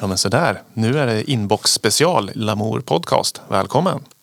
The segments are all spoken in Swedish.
Ja men sådär, nu är det inbox special Lamour podcast. Välkommen!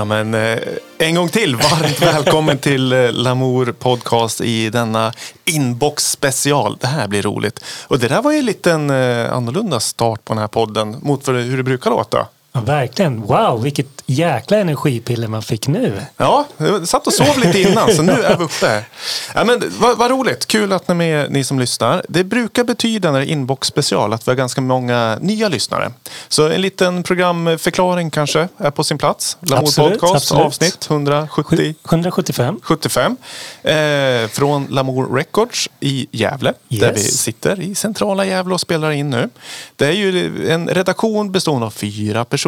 Ja men eh, en gång till, varmt välkommen till eh, Lamour podcast i denna inbox special. Det här blir roligt. Och det där var ju en liten eh, annorlunda start på den här podden mot för hur det brukar låta. Ja, verkligen. Wow, vilket jäkla energipiller man fick nu. Ja, jag satt och sov lite innan så nu är vi uppe. Ja, men, vad, vad roligt, kul att ni är med ni som lyssnar. Det brukar betyda när det är inbox special att vi har ganska många nya lyssnare. Så en liten programförklaring kanske är på sin plats. Lamour Absolut, podcast absolut. avsnitt 170. 175. 75 eh, från Lamour Records i Gävle. Yes. Där vi sitter i centrala Gävle och spelar in nu. Det är ju en redaktion bestående av fyra personer.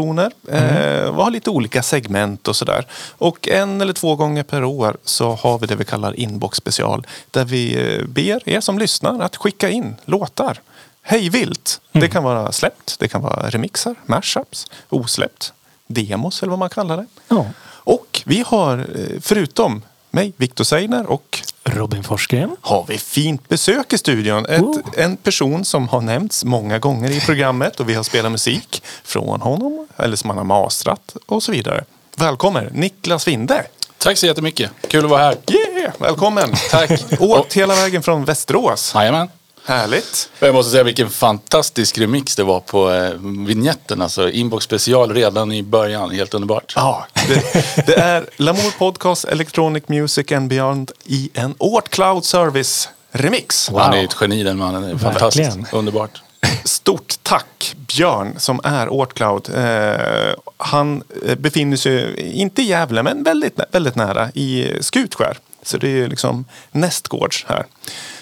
Eh, vi har lite olika segment och sådär. Och en eller två gånger per år så har vi det vi kallar inbox special. Där vi eh, ber er som lyssnar att skicka in låtar. Hej vilt. Det kan vara släppt, det kan vara remixar, mashups, osläppt, demos eller vad man kallar det. Ja. Och vi har, eh, förutom mig, Viktor Seiner och Robin Forsgren. har vi fint besök i studion. Ett, Oh. En person som har nämnts många gånger i programmet och vi har spelat musik från honom eller som han har mastrat och så vidare. Välkommen Niklas Winde. Tack så jättemycket. Kul att vara här. Yeah, välkommen. Tack. Åkt hela vägen från Västerås. Jajamän. Härligt. Jag måste säga vilken fantastisk remix det var på eh, vignetten. Alltså inbox special redan i början. Helt underbart. Ja, det, det är Lamour Podcast Electronic Music and Beyond i en Ort Cloud Service remix. Han är ett geni den mannen. Det är Fantastiskt. Verkligen. Underbart. Stort tack Björn som är Ortcloud. Eh, han eh, befinner sig, inte i Gävle, men väldigt, väldigt nära i Skutskär. Så det är liksom nästgårds här.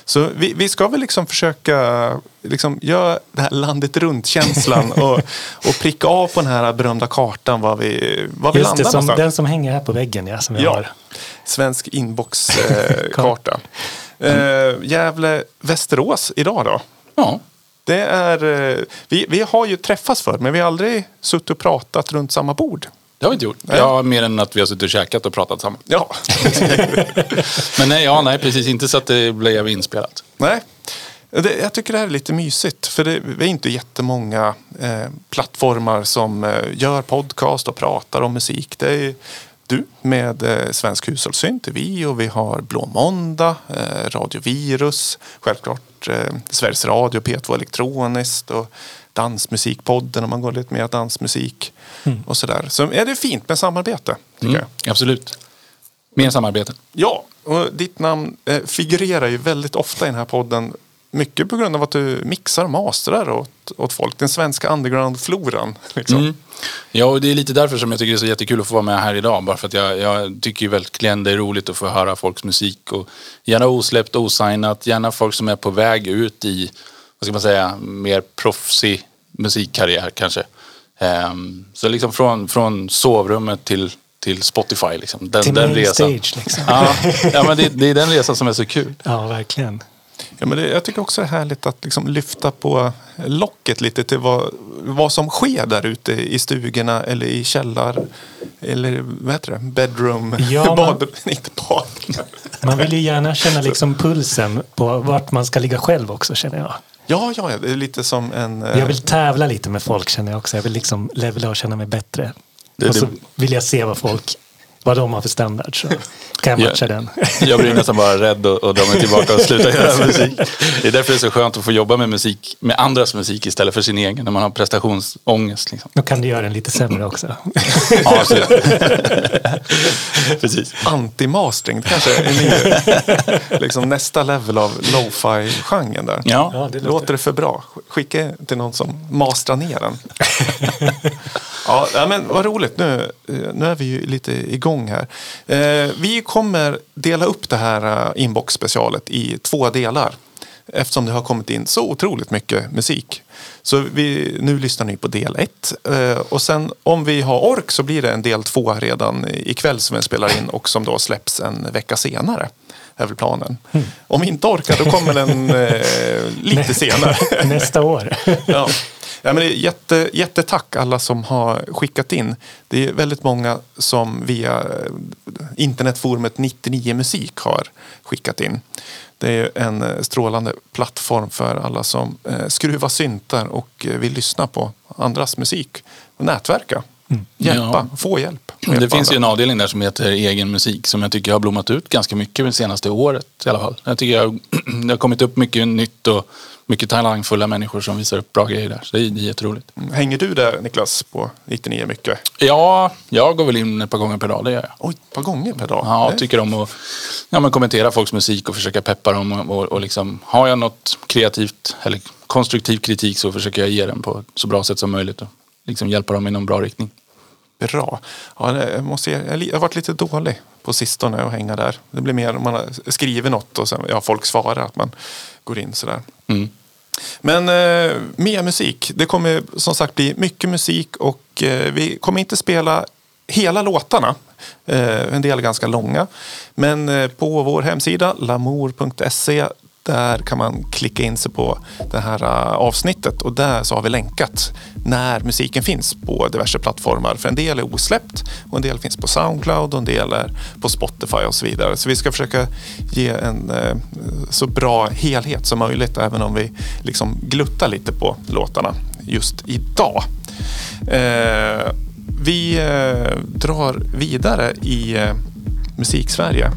Så vi, vi ska väl liksom försöka liksom göra det här landet runt-känslan och, och pricka av på den här berömda kartan var vi, var vi Just landar det, som, den som hänger här på väggen ja, som Ja, har. svensk inbox-karta. Eh, Gävle, Västerås idag då? Ja, Det är, eh, vi, vi har ju träffats för men vi har aldrig suttit och pratat runt samma bord. Det har vi inte gjort. Ja, mer än att vi har suttit och käkat och pratat samman. Ja, Men nej, ja, nej, precis. Inte så att det blev inspelat. nej. Det, jag tycker det här är lite mysigt för det, vi är inte jättemånga eh, plattformar som eh, gör podcast och pratar om musik. Det är du med eh, Svensk hushållssynt, det vi och vi har Blå Måndag, eh, Radio Virus, självklart eh, Sveriges Radio, P2 Elektroniskt och Dansmusikpodden om man går lite mer dansmusik och sådär. Så är det fint med samarbete tycker Mm, jag. absolut. Mer samarbete. Ja, och ditt namn eh, figurerar ju väldigt ofta i den här podden. Mycket på grund av att du mixar och masterar åt, åt folk. Den svenska underground-floran. Liksom. Mm. Ja, och det är lite därför som jag tycker det är så jättekul att få vara med här idag. Bara för att jag, jag tycker ju verkligen det är roligt att få höra folks musik. Och gärna osläppt, osignat. Gärna folk som är på väg ut i, vad ska man säga, mer proffsig musikkarriär kanske. Ehm, så liksom från, från sovrummet till, till Spotify. Liksom. Den, Till den resan. stage liksom. Ja, ja men det, det är den resan som är så kul. Ja, verkligen. Ja, men det, jag tycker också det är härligt att liksom lyfta på locket lite till vad, vad som sker där ute i stugorna eller i källar eller vad heter det? Bedroom? Ja, man- bad, inte bad. Man vill ju gärna känna liksom pulsen på vart man ska ligga själv också känner jag. Ja, ja, det är lite som en... eh, Jag vill tävla lite med folk känner jag också. Jag vill liksom levela och känna mig bättre. Det- och så vill jag se vad folk, vad de har för standard. Så kan jag matcha Ja. den. Jag blir nästan bara rädd och, och drar mig tillbaka och slutar göra musik. Det är därför det är så skönt att få jobba med musik, med andras musik istället för sin egen, när man har prestationsångest. Liksom. Då kan du göra den lite sämre också. Ja, absolut. Precis. Anti-mastering, kanske är liksom nästa level av lo-fi-genren där. Ja, Ja, det Låter... låter... det för bra? Skicka till någon som mastrar ner den. ja, men vad roligt. Nu, nu är vi ju lite igång här. Eh, vi kommer dela upp det här eh, inbox-specialet i två delar. Eftersom det har kommit in så otroligt mycket musik. Så vi, nu lyssnar ni på del ett. Eh, och sen om vi har ork så blir det en del två redan ikväll som vi spelar in och som då släpps en vecka senare. Är väl planen. Om vi inte orkar då kommer den eh, lite senare. Nästa år. ja. Ja, men det är jätte, jättetack alla som har skickat in. Det är väldigt många som via eh, internetforumet 99 Musik har skickat in. Det är en eh, strålande plattform för alla som eh, skruvar syntar och vill lyssna på andras musik och nätverka. Hjälpa, få hjälp. Det finns ju en andra. avdelning där som heter egen musik som jag tycker har blommat ut ganska mycket det senaste året i alla fall. Jag tycker jag, det har kommit upp mycket nytt och mycket talangfulla människor som visar upp bra grejer där. Så det är, det är jätteroligt. Hänger du där Niklas på 99 mycket? Ja, jag går väl in ett par gånger per dag, det gör jag. Oj, ett par gånger per dag? Ja, Det- tycker om att ja, men kommentera folks musik och försöka peppa dem. Och, och, och liksom, har jag något kreativt eller konstruktiv kritik så försöker jag ge den på så bra sätt som möjligt och liksom hjälpa dem i någon bra riktning. Bra. Ja, jag, måste, jag jag har varit lite dålig på sistone att hänga där. Det blir mer om man har skrivit något och sen, ja, folk svarar att man går in sådär. Mm. Men eh, mer musik. Det kommer som sagt bli mycket musik och eh, vi kommer inte spela hela låtarna. Eh, en del är ganska långa. Men eh, på vår hemsida lamour.se där kan man klicka in sig på det här äh, avsnittet och där så har vi länkat när musiken finns på diverse plattformar. För en del är osläppt och en del finns på Soundcloud och en del är på Spotify och så vidare. Så vi ska försöka ge en äh, så bra helhet som möjligt även om vi liksom gluttar lite på låtarna just idag. Äh, vi drar vidare i eh, Musiksverige.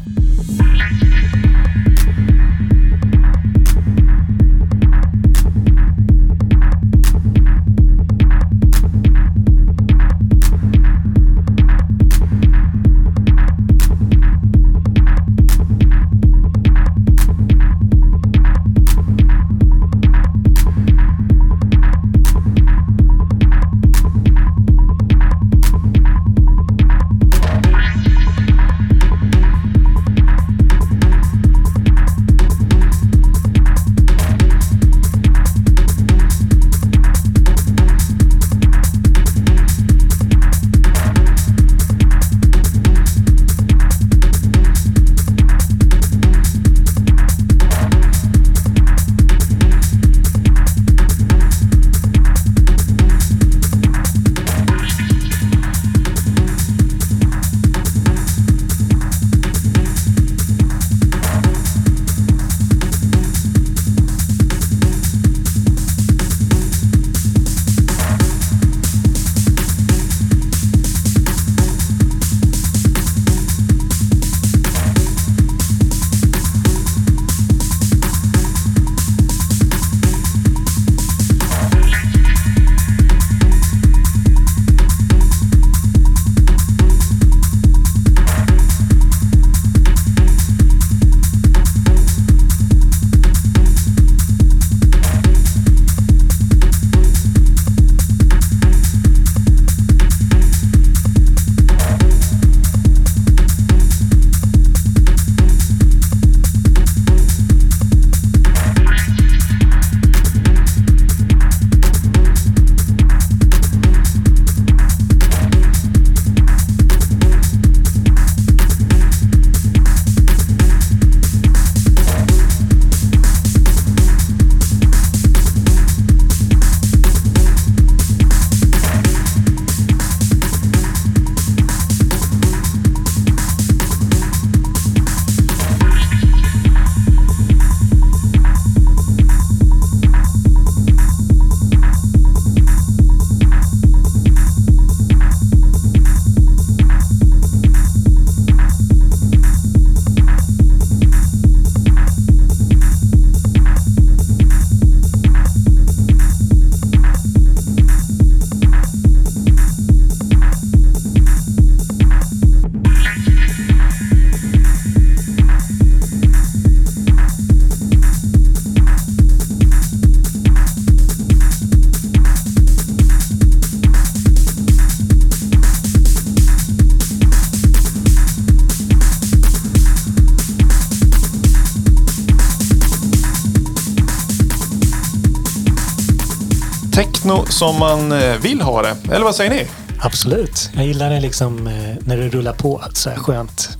Techno som man eh, vill ha det. Eller vad säger ni? Absolut. Jag gillar det liksom eh, när det rullar på. Så här skönt.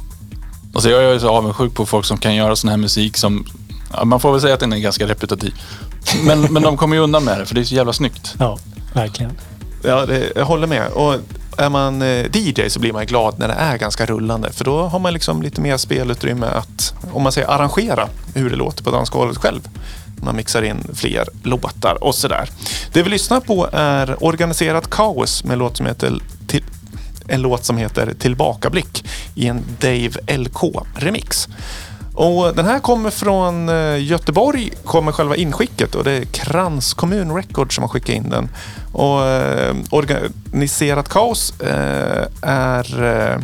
Alltså jag är så avundsjuk på folk som kan göra sån här musik som... Man får väl säga att den är ganska repetitiv. Men, men de kommer ju undan med det för det är så jävla snyggt. Ja, verkligen. Ja, det, jag håller med. Och är man eh, DJ så blir man glad när det är ganska rullande. För då har man liksom lite mer spelutrymme att, om man säger arrangera hur det låter på dansgolvet själv. Man mixar in fler låtar och sådär. Det vi lyssnar på är Organiserat kaos med en låt som heter till, en låt som heter Tillbakablick i en Dave LK-remix. Och den här kommer från eh, Göteborg, kommer själva inskicket och det är Krans kommun Records som har skickat in den. Och eh, Organiserat kaos eh, är eh,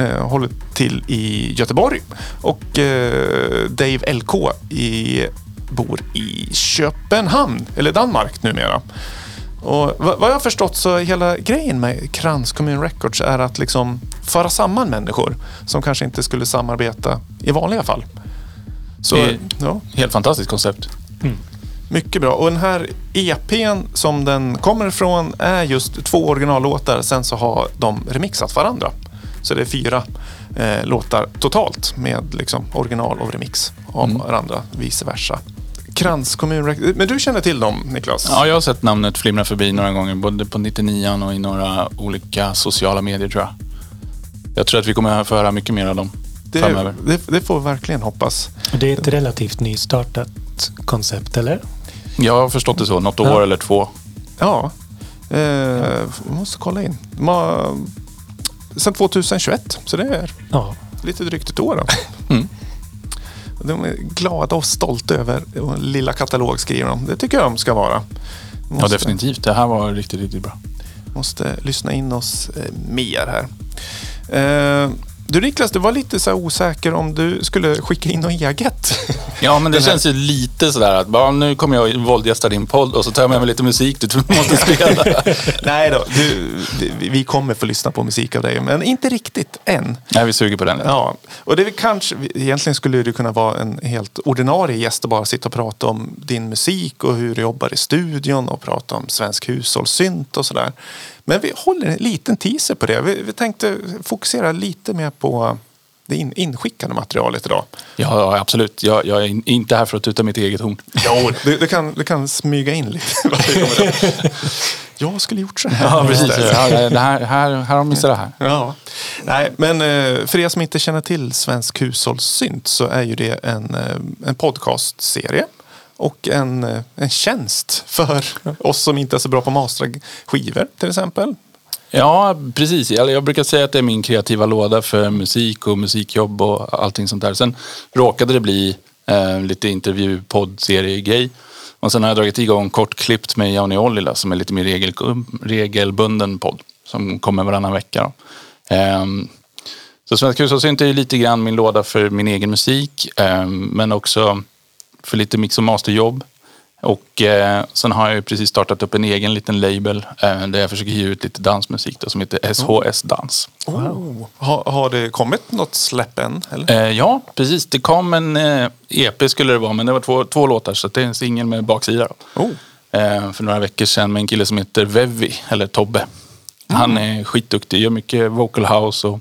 eh håller till i Göteborg och eh, Dave LK i, bor i Köpenhamn, eller Danmark numera. Och vad jag har förstått så hela grejen med Krans Kommun Records är att liksom föra samman människor som kanske inte skulle samarbeta i vanliga fall. Så, Det- ja, Helt fantastiskt koncept. mycket bra. Och den här EPn som den kommer ifrån är just två originallåtar. Sen så har de remixat varandra. Så det är fyra eh, låtar totalt med liksom original och remix av varandra, vice versa. Krans kommun Rec- Men du känner till dem, Niklas? Ja, jag har sett namnet flimra förbi några gånger, både på 99 och i några olika sociala medier tror jag. Jag tror att vi kommer att få höra mycket mer av dem det, framöver. det, det får vi verkligen hoppas. Det är ett relativt nystartat koncept, eller? Jag har förstått det så, något år Ja. eller två. Ja, eh, vi måste kolla in. Sen 2021, så det är Ja. lite drygt ett år. Då. Mm. De är glada och stolta över lilla katalog skriver de. Det tycker jag de ska vara. Ja, Måste, definitivt. Det här var riktigt, riktigt bra. måste lyssna in oss eh, mer här. Eh, du Niklas, du var lite så osäker om du skulle skicka in något eget. Ja, men det känns ju lite sådär att bara, nu kommer jag våldgästa din podd och så tar jag med mig lite musik du måste spela. Nej då, du, vi- kommer få lyssna på musik av dig, men inte riktigt än. Nej, vi suger på den. Ja, och det är kanske, egentligen skulle du kunna vara en helt ordinarie gäst och bara sitta och prata om din musik och hur du jobbar i studion och prata om svensk hushållssynt och sådär. Men vi håller en liten teaser på det. Vi, vi tänkte fokusera lite mer på det in, inskickade materialet idag. Ja, ja, absolut. Jag, jag är in- inte här för att tuta mitt eget horn. Jo, du, du, kan, du kan smyga in lite. Jag skulle gjort så här. Ja, precis. Ja, det här, här, här har de missat det här. Ja. Nej, men eh, för er som inte känner till Svensk hushållssynt så är ju det en, eh, en podcastserie och en, eh, en tjänst för oss som inte är så bra på att mastra skivor till exempel. Ja, precis. Jag, brukar säga att det är min kreativa låda för musik och musikjobb och allting sånt där. Sen råkade det bli eh, lite intervju poddserie-grej. Och sen har jag dragit igång kortklippt med Johnny Ollila som är lite mer regel, regelbunden podd. Som kommer varannan vecka. Ehm, så Svensk hushållssynt är lite grann min låda för min egen musik. ehm, men också för lite mix och masterjobb. Och eh, sen har jag ju precis startat upp en egen liten label eh, där jag försöker ge ut lite dansmusik då, som heter SHS Dans. Oh. Har, har det kommit något släpp än? Eller? Eh, ja, precis. Det kom en eh, EP skulle det vara, men det var två, två låtar så det är en singel med baksida. Då. Oh. Eh, för några veckor sedan med en kille som heter Vevi, eller Tobbe. Han är skitduktig, gör mycket vocal house och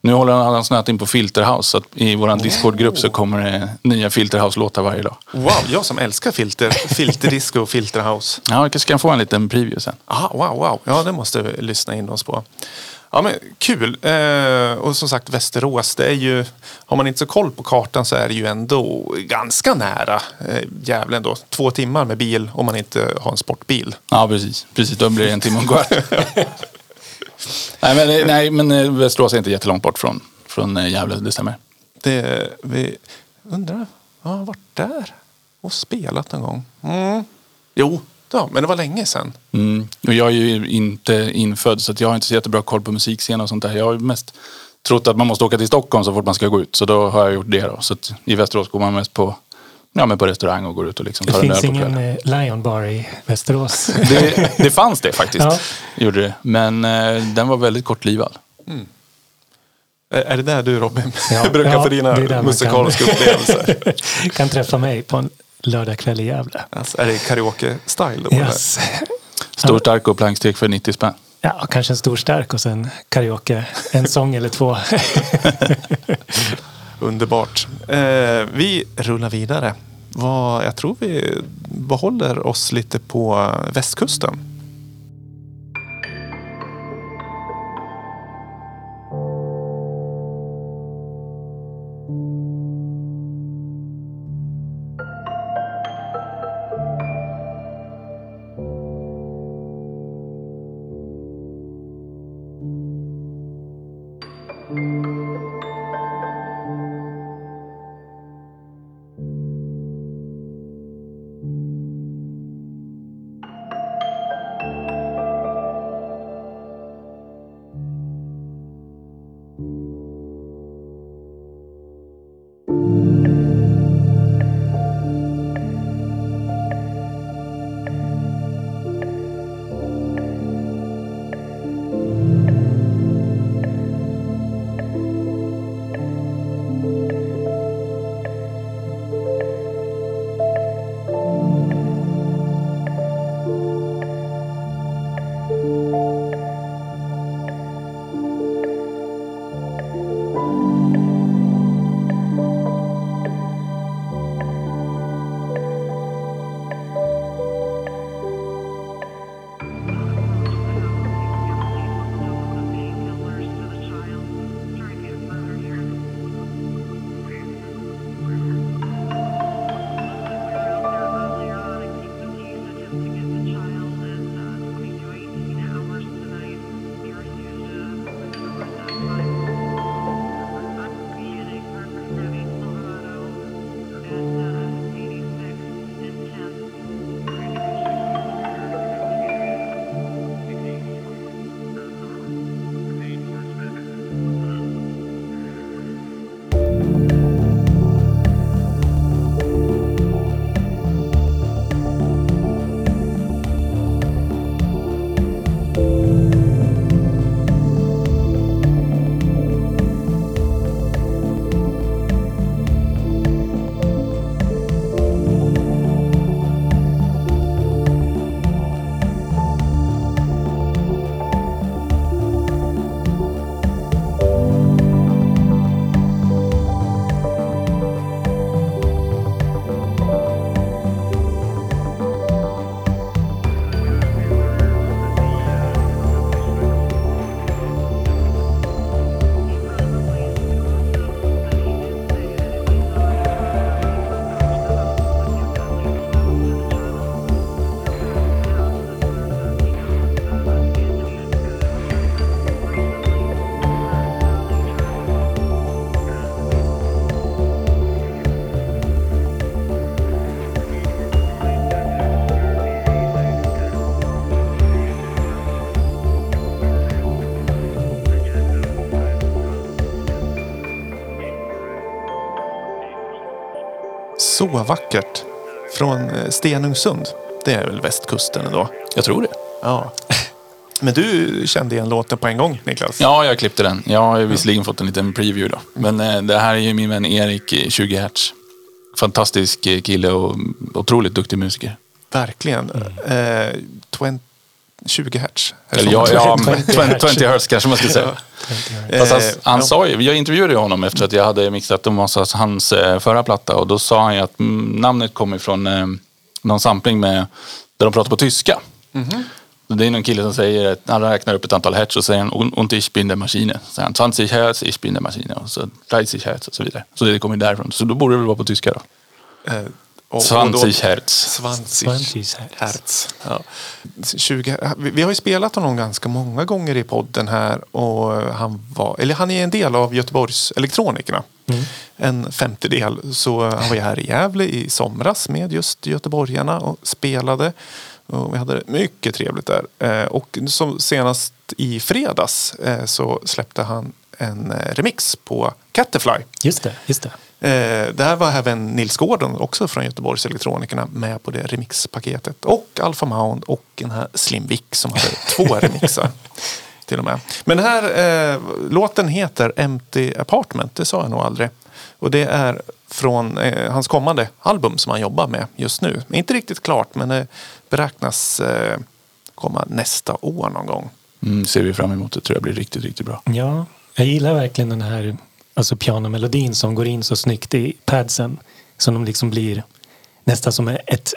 nu håller han, snöat in på Filterhouse. Så att I vår Discord-grupp så kommer det nya Filterhouse-låtar varje dag. Wow, jag som älskar filter, filterdisco och filterhouse. Ja, jag kanske kan få en liten preview sen. Aha, wow, wow. Ja, det måste vi lyssna in oss på. Ja, men kul. Eh, och som sagt, Västerås, det är ju... Har man inte så koll på kartan så är det ju ändå ganska nära eh, Gävle ändå. Två timmar med bil om man inte har en sportbil. Ja, precis. precis. Då blir det en timme och en kvart. nej, men, eh, nej, men eh, Västerås är inte jättelångt bort från, från eh, Gävle, det stämmer. Det, vi undrar, ja, varit där och spelat någon gång? Mm. Jo, ja, men det var länge sedan. Mm. Och jag är ju inte infödd så jag har inte så jättebra koll på musikscenen och sånt där. Jag har ju mest trott att man måste åka till Stockholm så fort man ska gå ut. Så då har jag gjort det då. Så i Västerås går man mest på, ja, men på restaurang och går ut och liksom Det tar en öl finns på ingen kvällen. eh, Lion Bar i Västerås. Det, det fanns det faktiskt. Ja. Gjorde det. Men eh, den var väldigt kortlivad. Är, är det där du Robin Ja, brukar ja, få dina det musikaliska kan. upplevelser? kan träffa mig på en lördagkväll i Gävle. Alltså, är det karaoke-style då? Yes. Stor, stark och plankstek för 90 spänn. Ja, kanske en stor stark och sen karaoke. En sång eller två. Underbart. Eh, vi rullar vidare. Jag tror vi behåller oss lite på västkusten. Så vackert. Från eh, Stenungsund. Det är väl västkusten ändå? Jag tror det. Ja. Men du kände igen låten på en gång, Niklas? Ja, jag klippte den. Jag har visserligen fått en liten preview då. Men eh, det här är ju min vän Erik, eh, 20 Hertz. Fantastisk eh, kille och otroligt duktig musiker. Verkligen. Eh, 20, 20 hertz. Eller ja, ja 20 20, 20 hertz kanske man ska säga. Fast han, Eh, han sa ju, jag intervjuade ju honom efter att jag hade mixat massat hans eh, förra platta och då sa han ju att mm, namnet kommer från eh, någon sampling med, där de pratar på tyska. Mhm. Så Det är någon kille som säger, att han räknar upp ett antal hertz och säger "Und- ich bin der Maschine. Så han 20 hertz, ich bin der Maschine och så 30 hertz och så vidare. Så det kommer därifrån. Så då borde det väl vara på tyska då. Och- och då- 20 hertz. 20 20 hertz. Ja. 20, vi vi har ju spelat honom ganska många gånger i podden här och han var, eller han är en del av Göteborgs elektronikerna. En femtedel. Så han var ju här i Gävle i somras med just göteborgarna och spelade. Och vi hade det mycket trevligt där. Eh, Och som senast i fredags eh, så släppte han en eh, remix på Catterfly. Just det, just det. Eh, där var även Nils Gordon, också från Göteborgs Elektronikerna, med på det remixpaketet. Och Alpha Mound och den här Slim Vic som hade två remixar. Till och med. Men den här eh, låten heter Empty Apartment, det sa jag nog aldrig. Och det är från eh, hans kommande album som han jobbar med just nu. Inte riktigt klart men det beräknas eh, komma nästa år någon gång. Mm, ser vi fram emot. Det tror jag blir riktigt, riktigt bra. Ja, jag gillar verkligen den här alltså pianomelodin som går in så snyggt i padsen. Som de liksom blir nästan som ett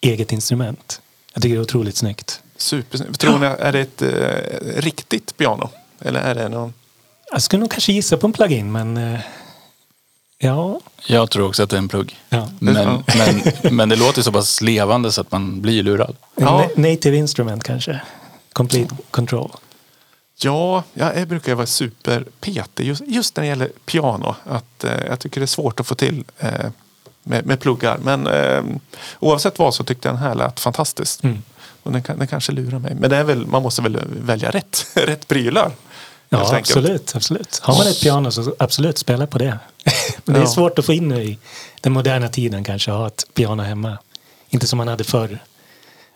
eget instrument. Jag tycker det är otroligt snyggt. Supersnyggt. Tror ni, är det ett eh, riktigt piano? Eller är det någon... Jag skulle nog kanske gissa på en plugin men eh, ja, Jag tror också att det är en plugg. ja. Men, men, men det låter så pass levande så att man blir lurad. Ja. na- native instrument kanske. Complete control. Ja, jag brukar vara superpetig just, just när det gäller piano. Att, eh, jag tycker det är svårt att få till eh, med, med pluggar. Men eh, oavsett vad så tyckte jag den här lät fantastiskt. Mm. Och den, den kanske lurar mig. Men det är väl, man måste väl välja rätt, rätt prylar. Ja, absolut, absolut. Har man ett piano så absolut spela på det. Men det är Ja. svårt att få in i den moderna tiden kanske, ha ett piano hemma. Inte som man hade förr.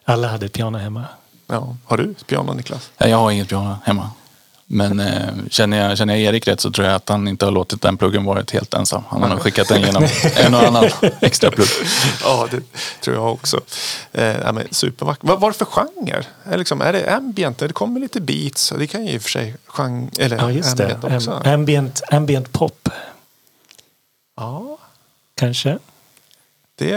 Alla hade ett piano hemma. Ja. Har du piano Niklas? Nej, Jag har inget piano hemma. Men eh, känner, jag, känner jag Erik rätt så tror jag att han inte har låtit den pluggen varit helt ensam. Han har nog skickat den genom en och annan extra plugg. Ja, det tror jag också. Eh, men supervackert. Vad var det för genre? Är, liksom, är det ambient? Det kommer lite beats. Det kan ju i och för sig genre, eller Ja, just det. ambient också. Am- Ambient, ambient pop, Ja, kanske. Det,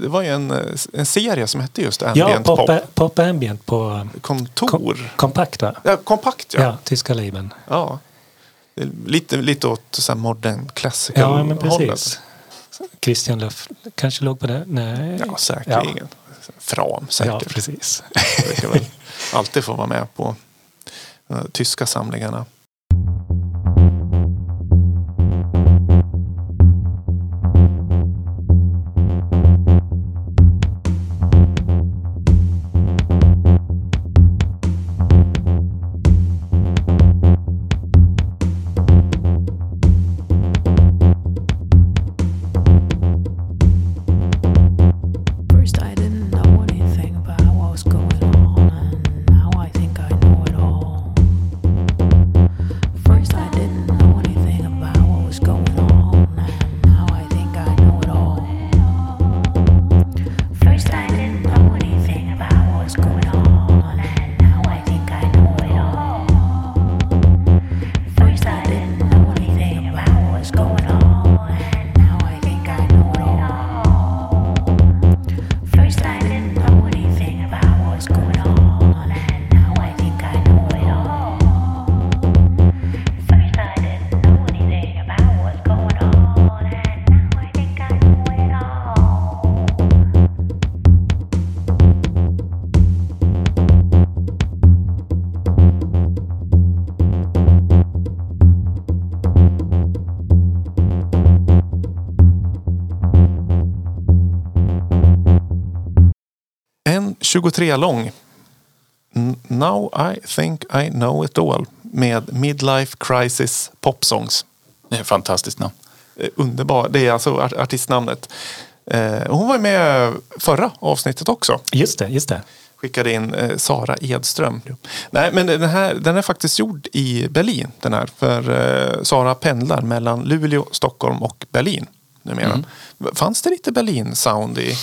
det var ju en, en serie som hette just Ja, ambient pop, pop. pop ambient på Kontor. kom, kompakt va? ja, kompakt Ja, ja. tyska labeln. ja. Det Lite, lite åt så här modern classical Ja, men hållet. precis. Christian Löf kanske låg på det? Nej. Ja, säkerligen. Fram Ja, säkert. precis. brukar väl alltid få vara med på de här tyska samlingarna. 23 lång. Now I think I know it all. Med Midlife Crisis Popsongs. Det är ett fantastiskt namn. Eh, Underbar. Det är alltså art- artistnamnet. Eh, hon var med förra avsnittet också. Just det, just det. Skickade in eh, Sara Edström. Nej, men den här den är faktiskt gjord i Berlin. Den här. För eh, Sara pendlar mellan Luleå, Stockholm och Berlin. Numera. Fanns det lite Berlin-sound i?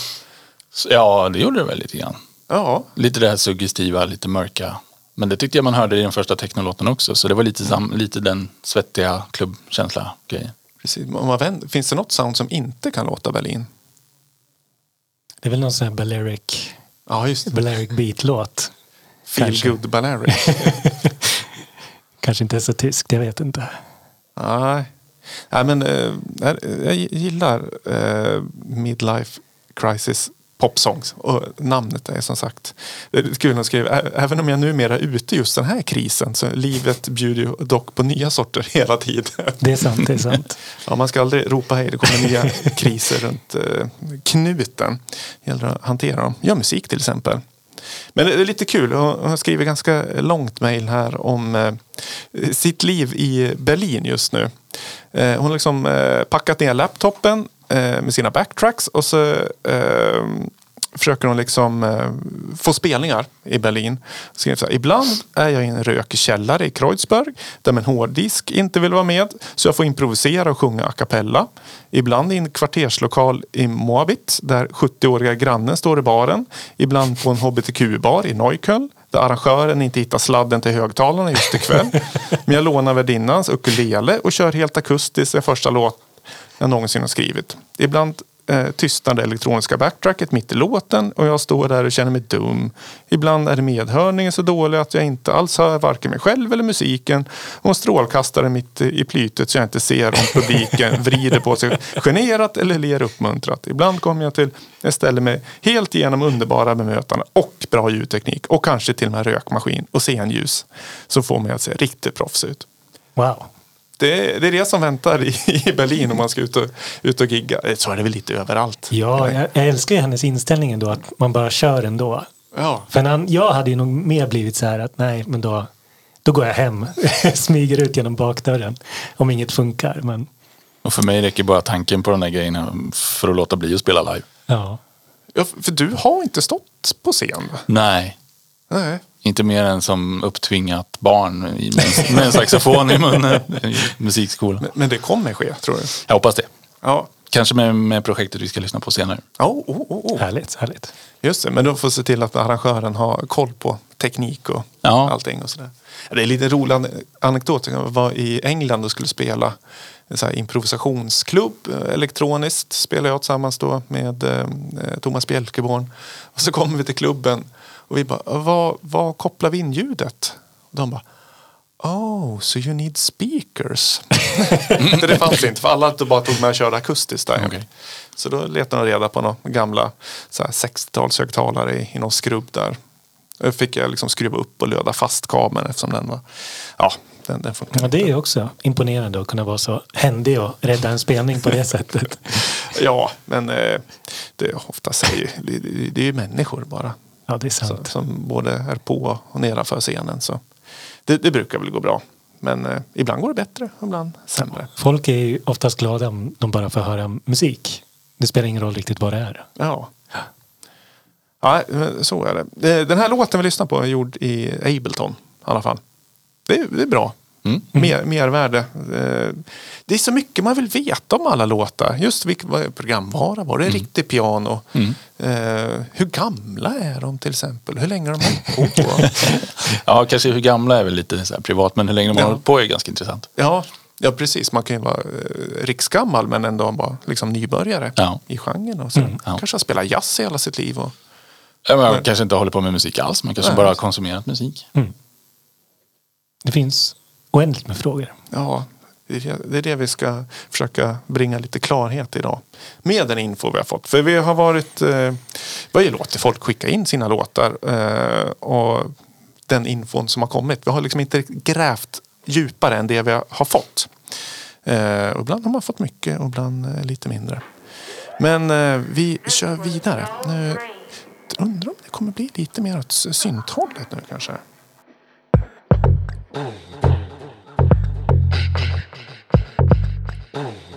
Ja, det gjorde det väl lite grann. Ja, Lite det här suggestiva, lite mörka. Men det tyckte jag man hörde i den första technolåten också. Så det var lite, sam, lite den svettiga klubbkänsla grejen. precis. Om man vänder, finns det något sound som inte kan låta Berlin? Det är väl någon sån här Balearic, Ja, just det. Balearic Beat-låt. Feel kanske. good Balearic. Kanske inte är så tyskt, jag vet inte. Nej. Nej, men eh, jag gillar eh, Midlife Crisis popsongs. Och namnet är som sagt kul att skriva. Även om jag numera är ute just den här krisen så livet bjuder ju dock på nya sorter hela tiden. Det är sant, det är sant. Ja, man ska aldrig ropa hej, det kommer nya kriser runt eh, knuten. Det gäller att hantera dem. Gör musik till exempel. Men det är lite kul, hon skriver ganska långt mejl här om eh, sitt liv i Berlin just nu. Eh, hon har liksom eh, packat ner laptopen eh, Eh, med sina backtracks och så eh, försöker hon liksom eh, få spelningar i Berlin. Så här, Ibland är jag i en rökig källare i Kreuzberg där min hårddisk inte vill vara med så jag får improvisera och sjunga a cappella. Ibland i en kvarterslokal i Moabit där 70-åriga grannen står i baren. Ibland på en hbtq-bar i Neukölln där arrangören inte hittar sladden till högtalarna just ikväll. Men jag lånar värdinnans ukulele och kör helt akustiskt den första låt jag någonsin har skrivit. Ibland eh, tystnar det elektroniska backtracket mitt i låten och jag står där och känner mig dum. Ibland är medhörningen så dålig att jag inte alls hör varken mig själv eller musiken. Och en strålkastare mitt i plytet så jag inte ser om publiken vrider på sig generat eller ler uppmuntrat. Ibland kommer jag till ett ställe med helt igenom underbara bemötande och bra ljudteknik och kanske till och med rökmaskin och scenljus. Så får mig att se riktigt proffs ut. Wow. Det är, det är det som väntar i, i Berlin om man ska ut och, ut och gigga. Så är det väl lite överallt. Ja, jag, jag älskar ju hennes inställning ändå att man bara kör ändå. Ja. För när, jag hade ju nog mer blivit så här att nej, men då, då går jag hem. Smyger ut genom bakdörren. Om inget funkar. Men Och för mig räcker bara tanken på de här grejerna för att låta bli att spela live. ja. Ja, för du har inte stått på scen. Nej, Nej. Inte mer än som upptvingat barn i- med, en- med en saxofon i munnen i musikskolan. Men, men det kommer ske, tror du? Jag hoppas det. Ja. Kanske med, med projektet vi ska lyssna på senare. Oh, oh, oh, oh. Härligt, härligt. Just det, men de får se till att arrangören har koll på teknik och Ja. allting och sådär. Det är lite rolig ane- anekdot. Jag var i England och skulle spela en sån här improvisationsklubb. eh, Elektroniskt spelade jag tillsammans då med eh, Thomas Bjelkeborn. Och så kommer vi till klubben och vi bara, vad, vad kopplar vi in ljudet? Och de bara, Oh, so you need speakers. för det fanns inte, för alla bara tog med och körde akustiskt där. Okej. Så då letade de reda på några gamla så här 60-talshögtalare i, i någon skrubb där. Då fick jag liksom skruva upp och löda fast kabeln eftersom den var, ja, den, den funkar Ja, det är också imponerande att kunna vara så händig och rädda en spelning på det sättet. Ja, men eh, det är det, det, det är ju människor bara. Ja, det är Så, sant. som både är på och nedanför scenen. Så det, det brukar väl gå bra. Men eh, ibland går det bättre, ibland sämre. Folk är ju oftast glada om de bara får höra musik. Det spelar ingen roll riktigt vad det är. Ja. Ja, men så är det. Eh, Den här låten vi lyssnar på är gjord i Ableton i alla fall. Det är, det är bra. Mer, mervärde. Eh, Det är så mycket man vill veta om alla låtar. Just vilken programvara var det? Riktigt piano. Eh, hur gamla är de till exempel? Hur länge har de hållit på? Ja, kanske hur gamla är väl lite så här privat, men hur länge de har Ja. hållit på är ganska intressant. ja, ja, precis. Man kan ju vara eh, riksgammal men ändå bara liksom nybörjare Ja. i genren. Och så. ja. Kanske har spelat jazz i hela sitt liv. Och, Ja, men man kanske inte håller på med musik alls, man kanske Nej. bara har konsumerat musik. Det finfinsk oändligt med frågor. Ja, det är det- vi ska försöka bringa lite klarhet idag. Med den info vi har fått. För vi har varit... Eh, vi har ju låtit folk skicka in sina låtar. Eh, och den infon som har kommit. Vi har liksom inte grävt djupare än det vi har fått. Eh, och ibland har man fått mycket och ibland eh, lite mindre. Men eh, vi kör vidare. Nu undrar om det kommer bli lite mer åt synthållet nu kanske. Ooh.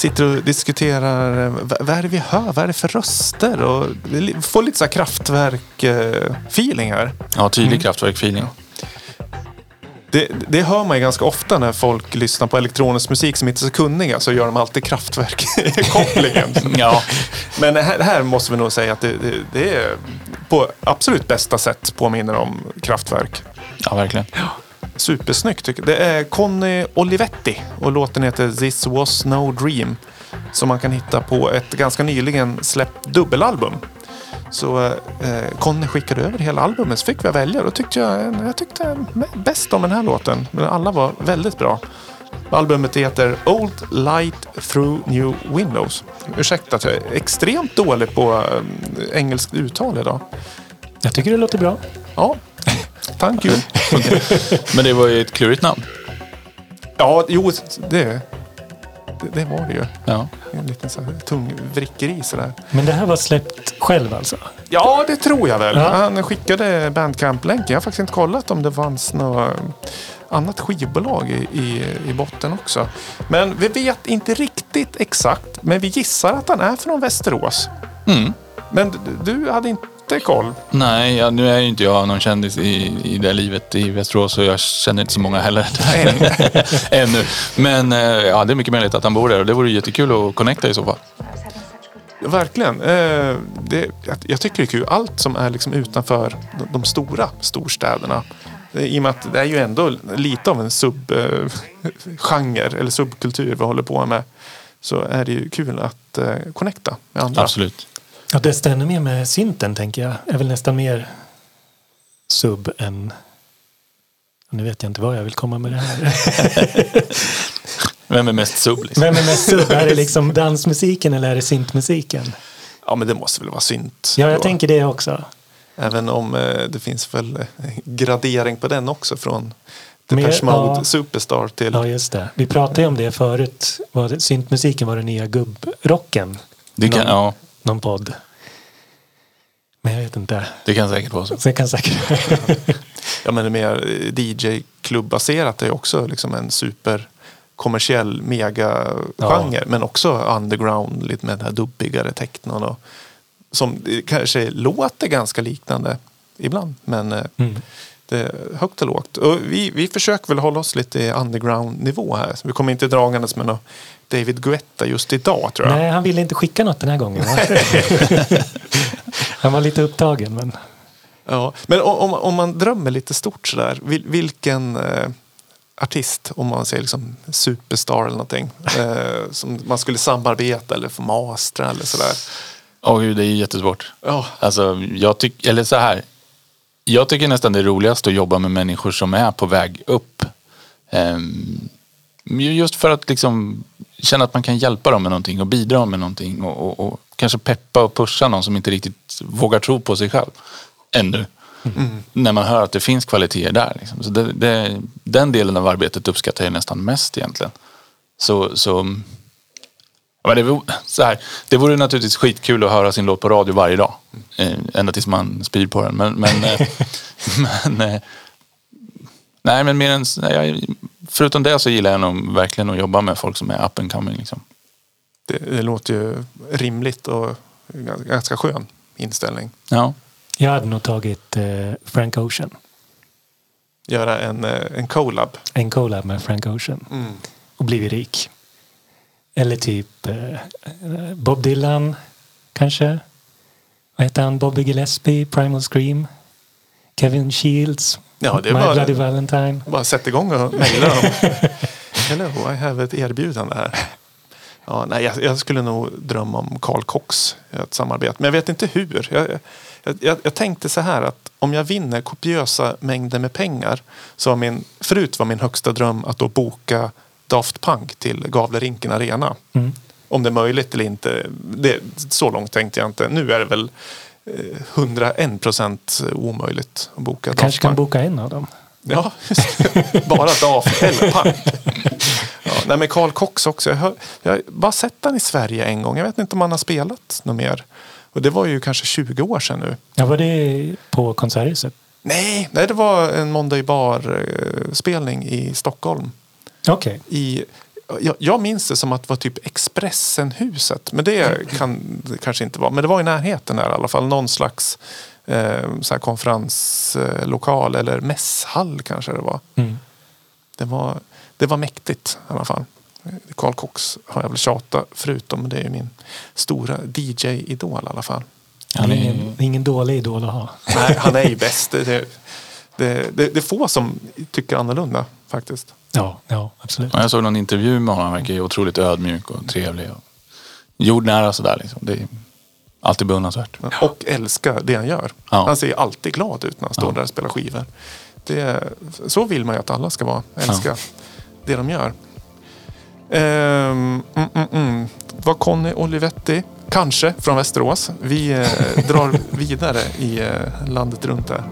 Sitter och diskuterar eh, vad är det vi hör, vad är det för röster och får lite så här kraftverk-feeling här. Ja, tydlig kraftverk-feeling. Det, det hör man ju ganska ofta när folk lyssnar på elektronisk musik som inte är så kunniga så gör de alltid kraftverk-kopplingen. Ja. Men här, här måste vi nog säga att det, det, det är på absolut bästa sätt påminner om kraftverk. Ja, verkligen. Supersnyggt tycker jag. Det är Conny Olivetti och låten heter This was no dream. Som man kan hitta på ett ganska nyligen släppt dubbelalbum. Så eh, Conny skickade över hela albumet så fick vi välja. Då tyckte jag, jag tyckte bäst om den här låten. Men alla var väldigt bra. Albumet heter Old Light Through New Windows. Ursäkta att jag är extremt dålig på eh, engelskt uttal idag. Jag tycker det låter bra. Ja, thank you. Men det var ju ett klurigt namn. Ja, jo, det, det, det var det ju. Ja. En liten så här tung vrickeri sådär. Men det här var släppt själv alltså? Ja, det tror jag väl. Ja. Han skickade Bandcamp-länken. Jag har faktiskt inte kollat om det fanns något annat skivbolag i, i, i botten också. Men vi vet inte riktigt exakt. Men vi gissar att han är från Västerås. Mm. Men du hade inte koll? Nej, ja, nu är ju inte jag någon kändis i, i det livet i Västerås så jag känner inte så många heller. Ännu. Men eh, ja, det är mycket möjligt att han bor där och det vore jättekul att connecta i så fall. Verkligen. Eh, det, jag, tycker det är kul. Allt som är liksom utanför de, de stora storstäderna. Eh, I och med att det är ju ändå lite av en subgenre eller subkultur vi håller på med. Så är det ju kul att eh, connecta med andra. Absolut. Ja, det stämmer mer med synten tänker jag. Är väl nästan mer sub än... Nu vet jag inte vad jag vill komma med det här. Vem är mest sub? Liksom? Vem är mest sub? Är det liksom dansmusiken eller är det syntmusiken? Ja, men det måste väl vara synt. Ja, jag då. tänker det också. Även om eh, det finns väl eh, gradering på den också. Från Depeche Mode ja. Superstar till... Ja, just det. Vi pratade ju om det förut. Var det, syntmusiken var den nya gubbrocken. Det kan, någon, ja, någon podd. Men jag vet inte. det kan säkert vara så. Jag kan säkert... Ja, men det mer DJ-klubbaserat är också liksom en super kommersiell mega-genre. Men också underground, lite med den här dubbigare technon. Och, som det kanske låter ganska liknande ibland. Men eh, Mm. det är högt och lågt. Och vi, vi försöker väl hålla oss lite i underground-nivå här. Så vi kommer inte dragandes med något David Guetta just idag tror jag. Nej, han ville inte skicka något den här gången. va? han var lite upptagen. Men... Ja, men om, om, man drömmer lite stort sådär. Vil, vilken eh, artist, om man säger liksom superstar eller någonting. Eh, som man skulle samarbeta eller få mastra eller sådär. Åh gud, det är jättesvårt. Ja, Alltså, jag tycker, eller så här. Jag tycker nästan det är roligast att jobba med människor som är på väg upp. Ehm, just för att liksom känna att man kan hjälpa dem med någonting och bidra med någonting och, och, och kanske peppa och pusha någon som inte riktigt vågar tro på sig själv. Ännu. När man hör att det finns kvaliteter där. Liksom. Så det, det, den delen av arbetet uppskattar jag nästan mest egentligen. Så, så men det, vore, så här, det vore naturligtvis skitkul att höra sin låt på radio varje dag. Eh, ända tills man spyr på den. Men, men, eh, men eh, Nej, men mer än, nej, jag, förutom det så gillar jag nog verkligen att jobba med folk som är up and coming. Liksom. Det, det låter ju rimligt och gans- ganska skön inställning. Ja. Jag hade nog tagit eh, Frank Ocean. Göra en, eh, en collab. En collab med Frank Ocean. Mm. Och blivit rik. Eller typ eh, Bob Dylan kanske. Vad heter han? Bobby Gillespie, Primal Scream. Kevin Shields. Ja, det är My bara- Bloody Valentine. Bara sätt igång och mejla dem. Hello, I have ett erbjudande här. Ja, nej, jag, jag skulle nog drömma om Carl Cox i ett samarbete. Men jag vet inte hur. Jag, jag, jag, tänkte så här att om jag vinner kopiösa mängder med pengar. Så var min, förut var min högsta dröm att då boka Daft Punk till Gavlerinken Arena. Mm. Om det är möjligt eller inte. Det, så långt tänkte jag inte. Nu är det väl 101 procent omöjligt att boka Daft Kanske kan boka en av dem. Ja, bara Daft eller Punk. Ja, nej, men Carl Cox också. Jag har, jag har bara sett han i Sverige en gång. Jag vet inte om han har spelat något mer. Och det var ju kanske 20 år sedan nu. Ja, var det på Konserthuset? Nej, nej det var en Monday Bar-spelning i Stockholm. Okej. I, jag, jag minns det som att det var typ Expressenhuset. Men det kan det kanske inte vara. Men det var i närheten där i alla fall. Någon slags eh, så här konferenslokal eller mässhall kanske det var. Mm. Det var, det var mäktigt i alla fall. Carl Cox har jag väl tjatat förutom. Det är min stora DJ-idol i alla fall. Det är ingen, ingen dålig idol att ha. Nej, han är ju bäst. Det, det, det, det, det är få som tycker annorlunda faktiskt. Ja, ja absolut. Ja, Jag såg någon intervju med honom. Han verkar ju otroligt ödmjuk och trevlig. Och jordnära sådär. Liksom. Det är alltid beundransvärt. Och älskar det han gör. Ja. Han ser alltid glad ut när han står Ja. där och spelar skivor. Det, så vill man ju att alla ska vara. Älska det de gör. Ehm, mm, mm, mm. Var Conny Olivetti, kanske från Västerås. Vi eh, drar vidare i eh, landet runt där.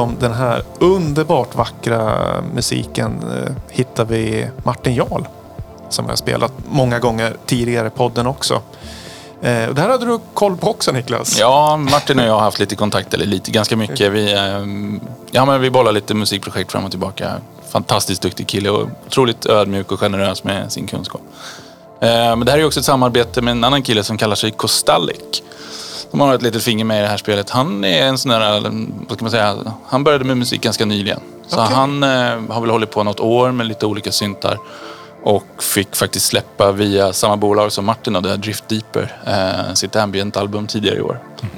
Bakom den här underbart vackra musiken eh, hittar vi Martin Jarl. Som jag har spelat många gånger tidigare i podden också. Eh, det här hade du koll på också Niklas. Ja, Martin och jag har haft lite kontakt, eller lite, ganska mycket. Vi, eh, ja, men vi bollar lite musikprojekt fram och tillbaka. Fantastiskt duktig kille och otroligt ödmjuk och generös med sin kunskap. Men det här är också ett samarbete med en annan kille som kallar sig Kostalik. De har ett litet finger med i det här spelet. Han är en sån där, vad ska man säga, han började med musik ganska nyligen. Så Okej. han eh, har väl hållit på något år med lite olika syntar. Och fick faktiskt släppa via samma bolag som Martin och det här Drift Deeper, eh, sitt ambient-album tidigare i år. Eh,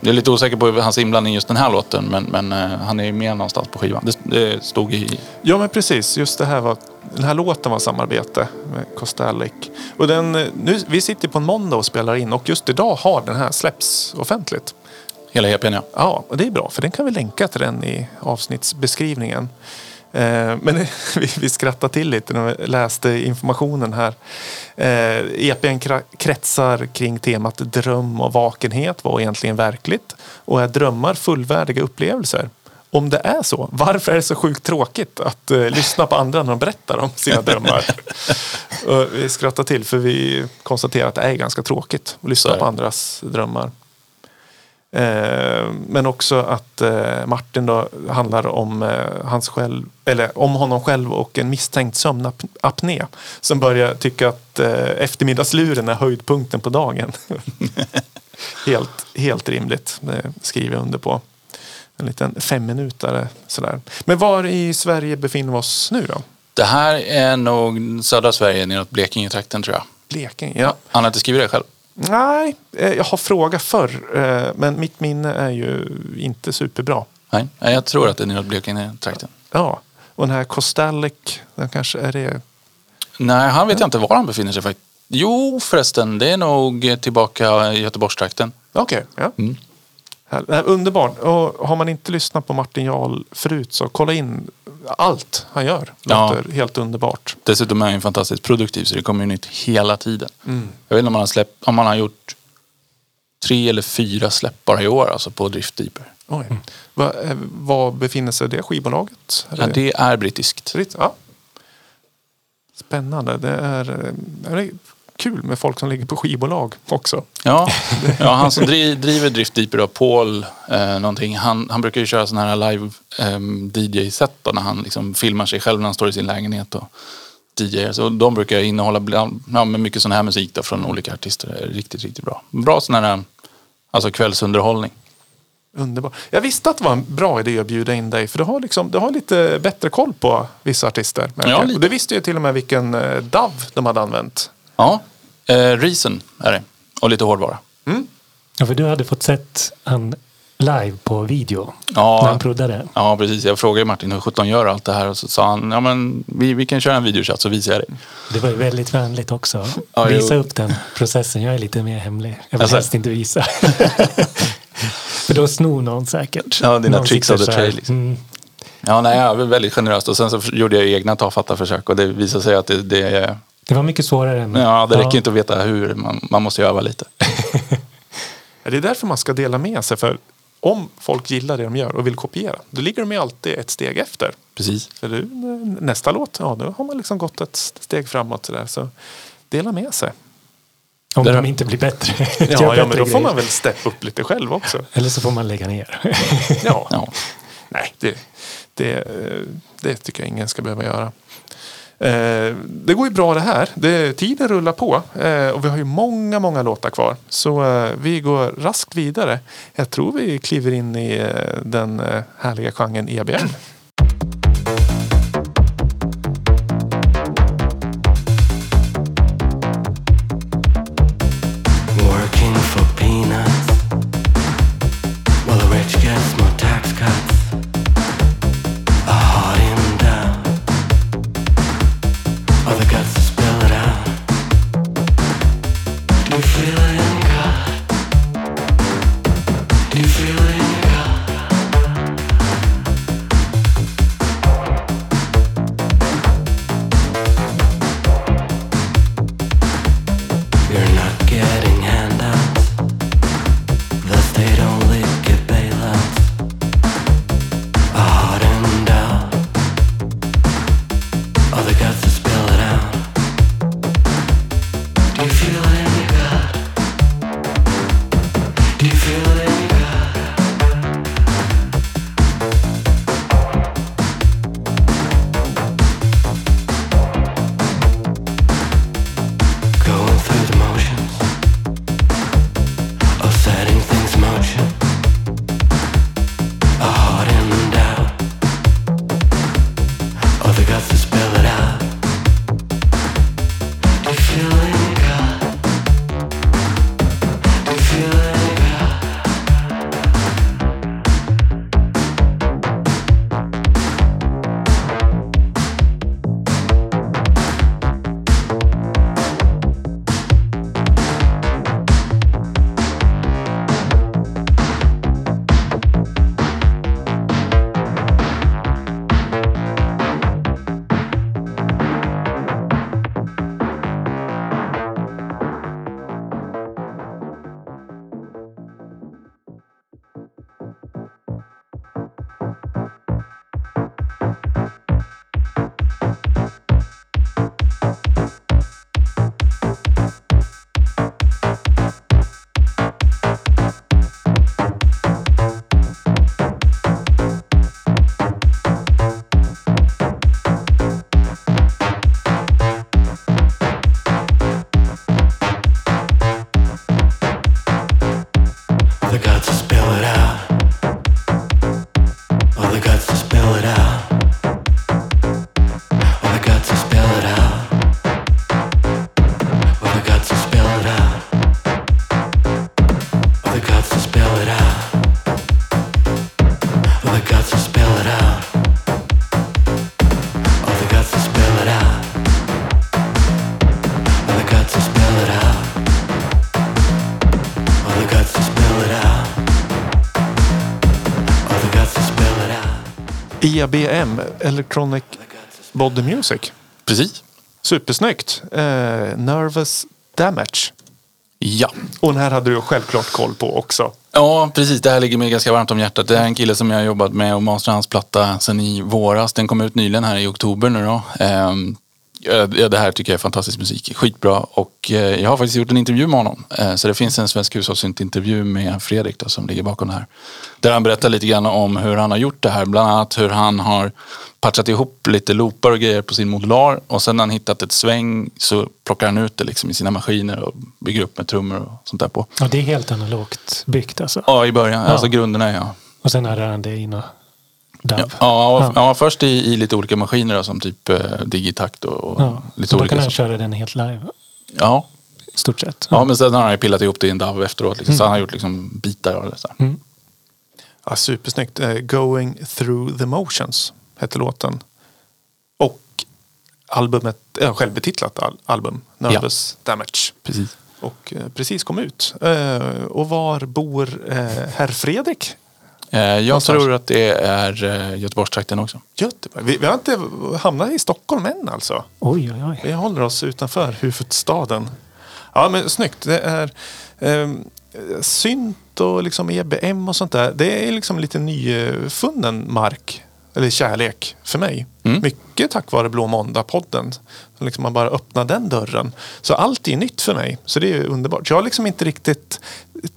jag är lite osäker på hans inblandning i just den här låten, men, men eh, han är med någonstans på skivan. Det, det stod i... Ja men precis, just det här var, den här låten var samarbete med Kostalik. Och den, eh, nu, vi sitter på en måndag och spelar in och just idag har den här släppts offentligt. Hela EPn ja. Ja, och det är bra för den kan vi länka till den i avsnittsbeskrivningen. Eh, Men vi, skrattade till lite när vi läste informationen här. Eh, EPn kra- kretsar kring temat dröm och vakenhet. Vad egentligen verkligt? Och är drömmar fullvärdiga upplevelser? Om det är så, varför är det så sjukt tråkigt att eh, lyssna på andra när de berättar om sina drömmar? vi skrattar till för vi konstaterar att det är ganska tråkigt att lyssna på andras drömmar. Eh, Men också att eh, Martin då handlar om, eh, hans själv, eller om honom själv och en misstänkt sömnapné. Som börjar tycka att eftermiddagsluren är höjdpunkten på dagen. helt, helt rimligt, det skriver jag under på. En liten femminutare sådär. Men var i Sverige befinner vi oss nu då? Det här är nog södra Sverige neråt Blekinge-trakten tror jag. Blekinge? Ja. Han har inte skrivit det själv. Nej, eh, jag har frågat förr. eh, Men mitt minne är ju inte superbra. Nej, jag tror att det är neråt Blekinge-trakten. Ja, och den här Kostalik, den kanske är det... Nej, han vet jag inte var han befinner sig faktiskt. Jo, förresten, det är nog tillbaka i Göteborgstrakten. Okej, ja. Mm. Det underbart. Och har man inte lyssnat på Martin Jarl förut så kolla in allt han gör. Ja. Låter helt underbart. Dessutom är han fantastiskt produktiv så det kommer ju nytt hela tiden. Mm. Jag vet inte om han har, släppt, om han har gjort tre eller fyra släpp bara i år alltså på Drift Deeper. Oj. Va, eh, var befinner sig det skivbolaget? Ja, det är brittiskt. Britt? Ja. Spännande. Det är, eh, det är kul med folk som ligger på skivbolag också. Ja, ja han som dri, driver Drift Deeper då, Paul eh, någonting, han, han brukar ju köra sådana här live eh, DJ-set när han liksom filmar sig själv när han står i sin lägenhet och DJar. Så de brukar innehålla bland, ja, med mycket sån här musik då, från olika artister. Det är riktigt, riktigt bra. Bra sån här alltså kvällsunderhållning. Underbart. Jag visste att det var en bra idé att bjuda in dig för du har, liksom, du har lite bättre koll på vissa artister. Ja, lite. Och du visste ju till och med vilken eh, DAV de hade använt. Ja, eh, Reason är det. Och lite hårdvara. Ja, för du hade fått sett han live på video Ja. när han proddade. Ja, precis. Jag frågade Martin hur sjutton gör allt det här och så sa han, ja men vi, vi kan köra en videochatt så visar jag dig. Det var ju väldigt vänligt också. Ja, visa jo. upp den processen. Jag är lite mer hemlig. Jag vill Alltså- helst inte visa. för då snor någon säkert. Ja, dina någon tricks of the trade, liksom. Mm, Ja, nej, jag var väldigt generöst och sen så gjorde jag egna tafatta försök och det visade sig att det, det, det var mycket svårare än... ja, det räcker inte att veta hur, man, man måste öva lite. Ja, Det är därför man ska dela med sig. För om folk gillar det de gör och vill kopiera, då ligger de ju alltid ett steg efter. Precis. För du, nästa låt, ja då har man liksom gått ett steg framåt. Så, där. så dela med sig. Om Där- de inte blir bättre. Ja, ja bättre men då får grejer. man väl steppa upp lite själv också. Eller så får man lägga ner. Ja, Ja. nej, det, det, eh, det tycker jag ingen ska behöva göra. Eh, Det går ju bra det här. Det, tiden rullar på eh, och vi har ju många, många låtar kvar. Så eh, vi går raskt vidare. Jag tror vi kliver in i eh, den eh, härliga genren EBM. EBM, Electronic Body Music. Precis. Supersnyggt. Eh, Nervous Damage. Ja. Och den här hade du självklart koll på också. Ja, precis. Det här ligger mig ganska varmt om hjärtat. Det är en kille som jag har jobbat med och masterat hans platta sedan i våras. Den kom ut nyligen här i oktober nu då. Ehm, ja, det här tycker jag är fantastisk musik. Skitbra. Och eh, jag har faktiskt gjort en intervju med honom. Eh, Så det finns en svensk hushållsintervju med Fredrik då, som ligger bakom det här. Där han berättar lite grann om hur han har gjort det här. Bland annat hur han har patchat ihop lite loopar och grejer på sin modular. Och sen när han hittat ett sväng så plockar han ut det liksom i sina maskiner och bygger upp med trummor och sånt där på. Ja, det är helt analogt byggt alltså. Ja, i början. Ja. Alltså grunderna ja. Och sen hade han det i något DAV. Ja, ja, ja, först i, i lite olika maskiner då, som typ eh, Digitakt och, och Ja, lite så då olika. kan han så- köra den helt live. Ja. Stort sett. ja, men sen har han ju pillat ihop det i en DAV efteråt. Liksom. Så Mm. han har gjort liksom bitar av det. Så. här. Ja, supersnyggt. Eh, Going through the motions hette låten. Och albumet, ja, självbetitlat al- album, Nervous Damage. Precis. Och eh, precis kom ut. Eh, och var bor herr Fredrik? Eh, jag Någonstans. tror att det är eh, Göteborgstrakten också. Göteborg. Vi, vi har inte hamnat i Stockholm än alltså. Oj, oj, oj. Vi håller oss utanför huvudstaden. Ja men snyggt. Det är eh, synt och liksom EBM och sånt där. Det är liksom lite nyfunnen mark. Eller kärlek för mig. Mm. Mycket tack vare Blå Måndag-podden. Så Liksom man bara öppnar den dörren. Så allt är nytt för mig. Så det är underbart. Jag har liksom inte riktigt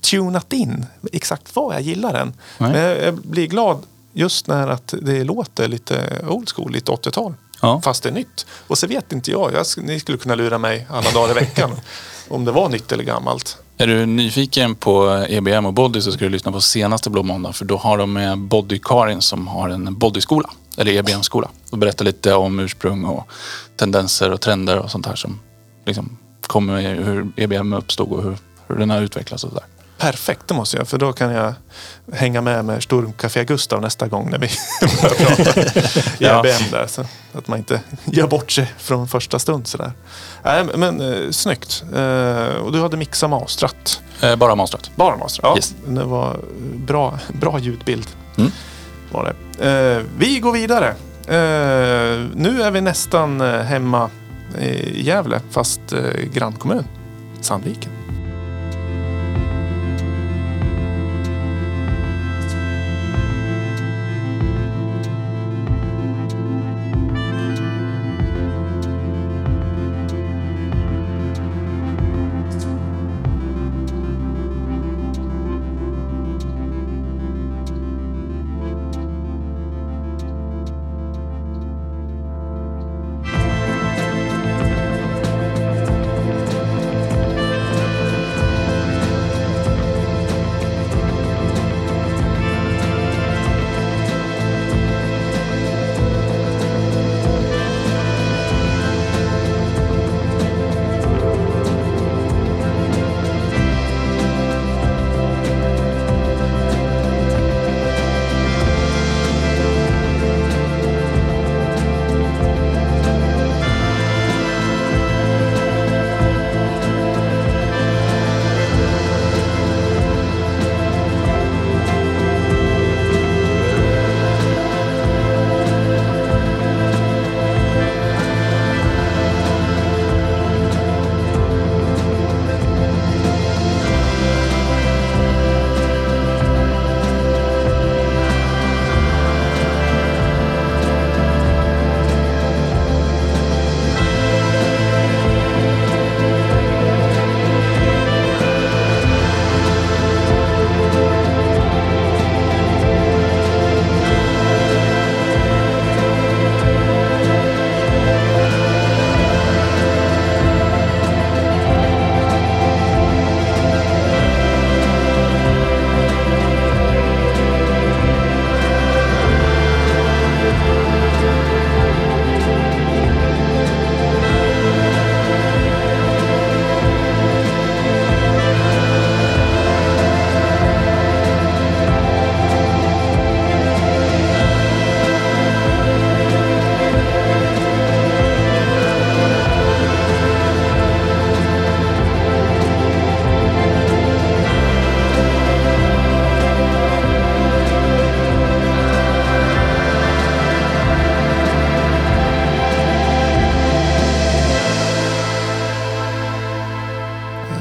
tunat in exakt vad jag gillar än. Nej. Men jag blir glad just när att det låter lite old school, lite 80-tal. Ja. Fast det är nytt. Och så vet inte jag. jag ni skulle kunna lura mig alla dagar i veckan. om det var nytt eller gammalt. Är du nyfiken på EBM och Body så ska du lyssna på senaste Blå Måndag. För då har de med Body Karin som har en bodyskola. Eller EBM-skola. Och berättar lite om ursprung och tendenser och trender och sånt här som liksom kommer med hur EBM uppstod och hur, hur den har utvecklats och sådär. Perfekt, det måste jag. För då kan jag hänga med med Sturmcafé Gustav nästa gång när vi börjar prata Ja. EBM där. Så att man inte gör bort sig från första stund sådär. Nej, men eh, snyggt. Eh, och du hade mixat mastrat. Eh, bara mastrat. Bara mastrat? Ja, Yes. det var bra, bra ljudbild. Mm. Var det. Eh, vi går vidare. Eh, nu är vi nästan eh, hemma i Gävle, fast eh, grannkommun. Sandviken.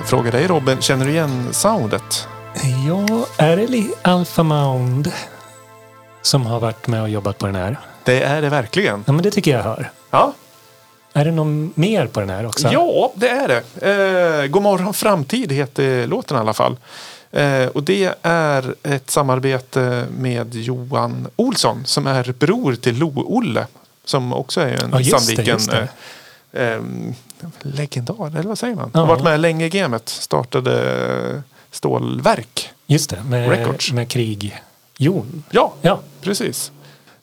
Fråga dig Robin, känner du igen soundet? Ja, är det Alpha Mound som har varit med och jobbat på den här? Det är det verkligen. Ja, men det tycker jag hör. Ja, Är det någon mer på den här också? ja det är det. Eh, God morgon framtid heter låten i alla fall. Eh, och det är ett samarbete med Johan Olsson som är bror till Lo-Olle. Som också är en Ja, det, Sandviken just det. eh, eh, legendar, eller vad säger man? Ja. Har varit med länge i gamet. Startade stålverk. Just det, med, Records. med krig. Jon. Ja, Ja, Precis.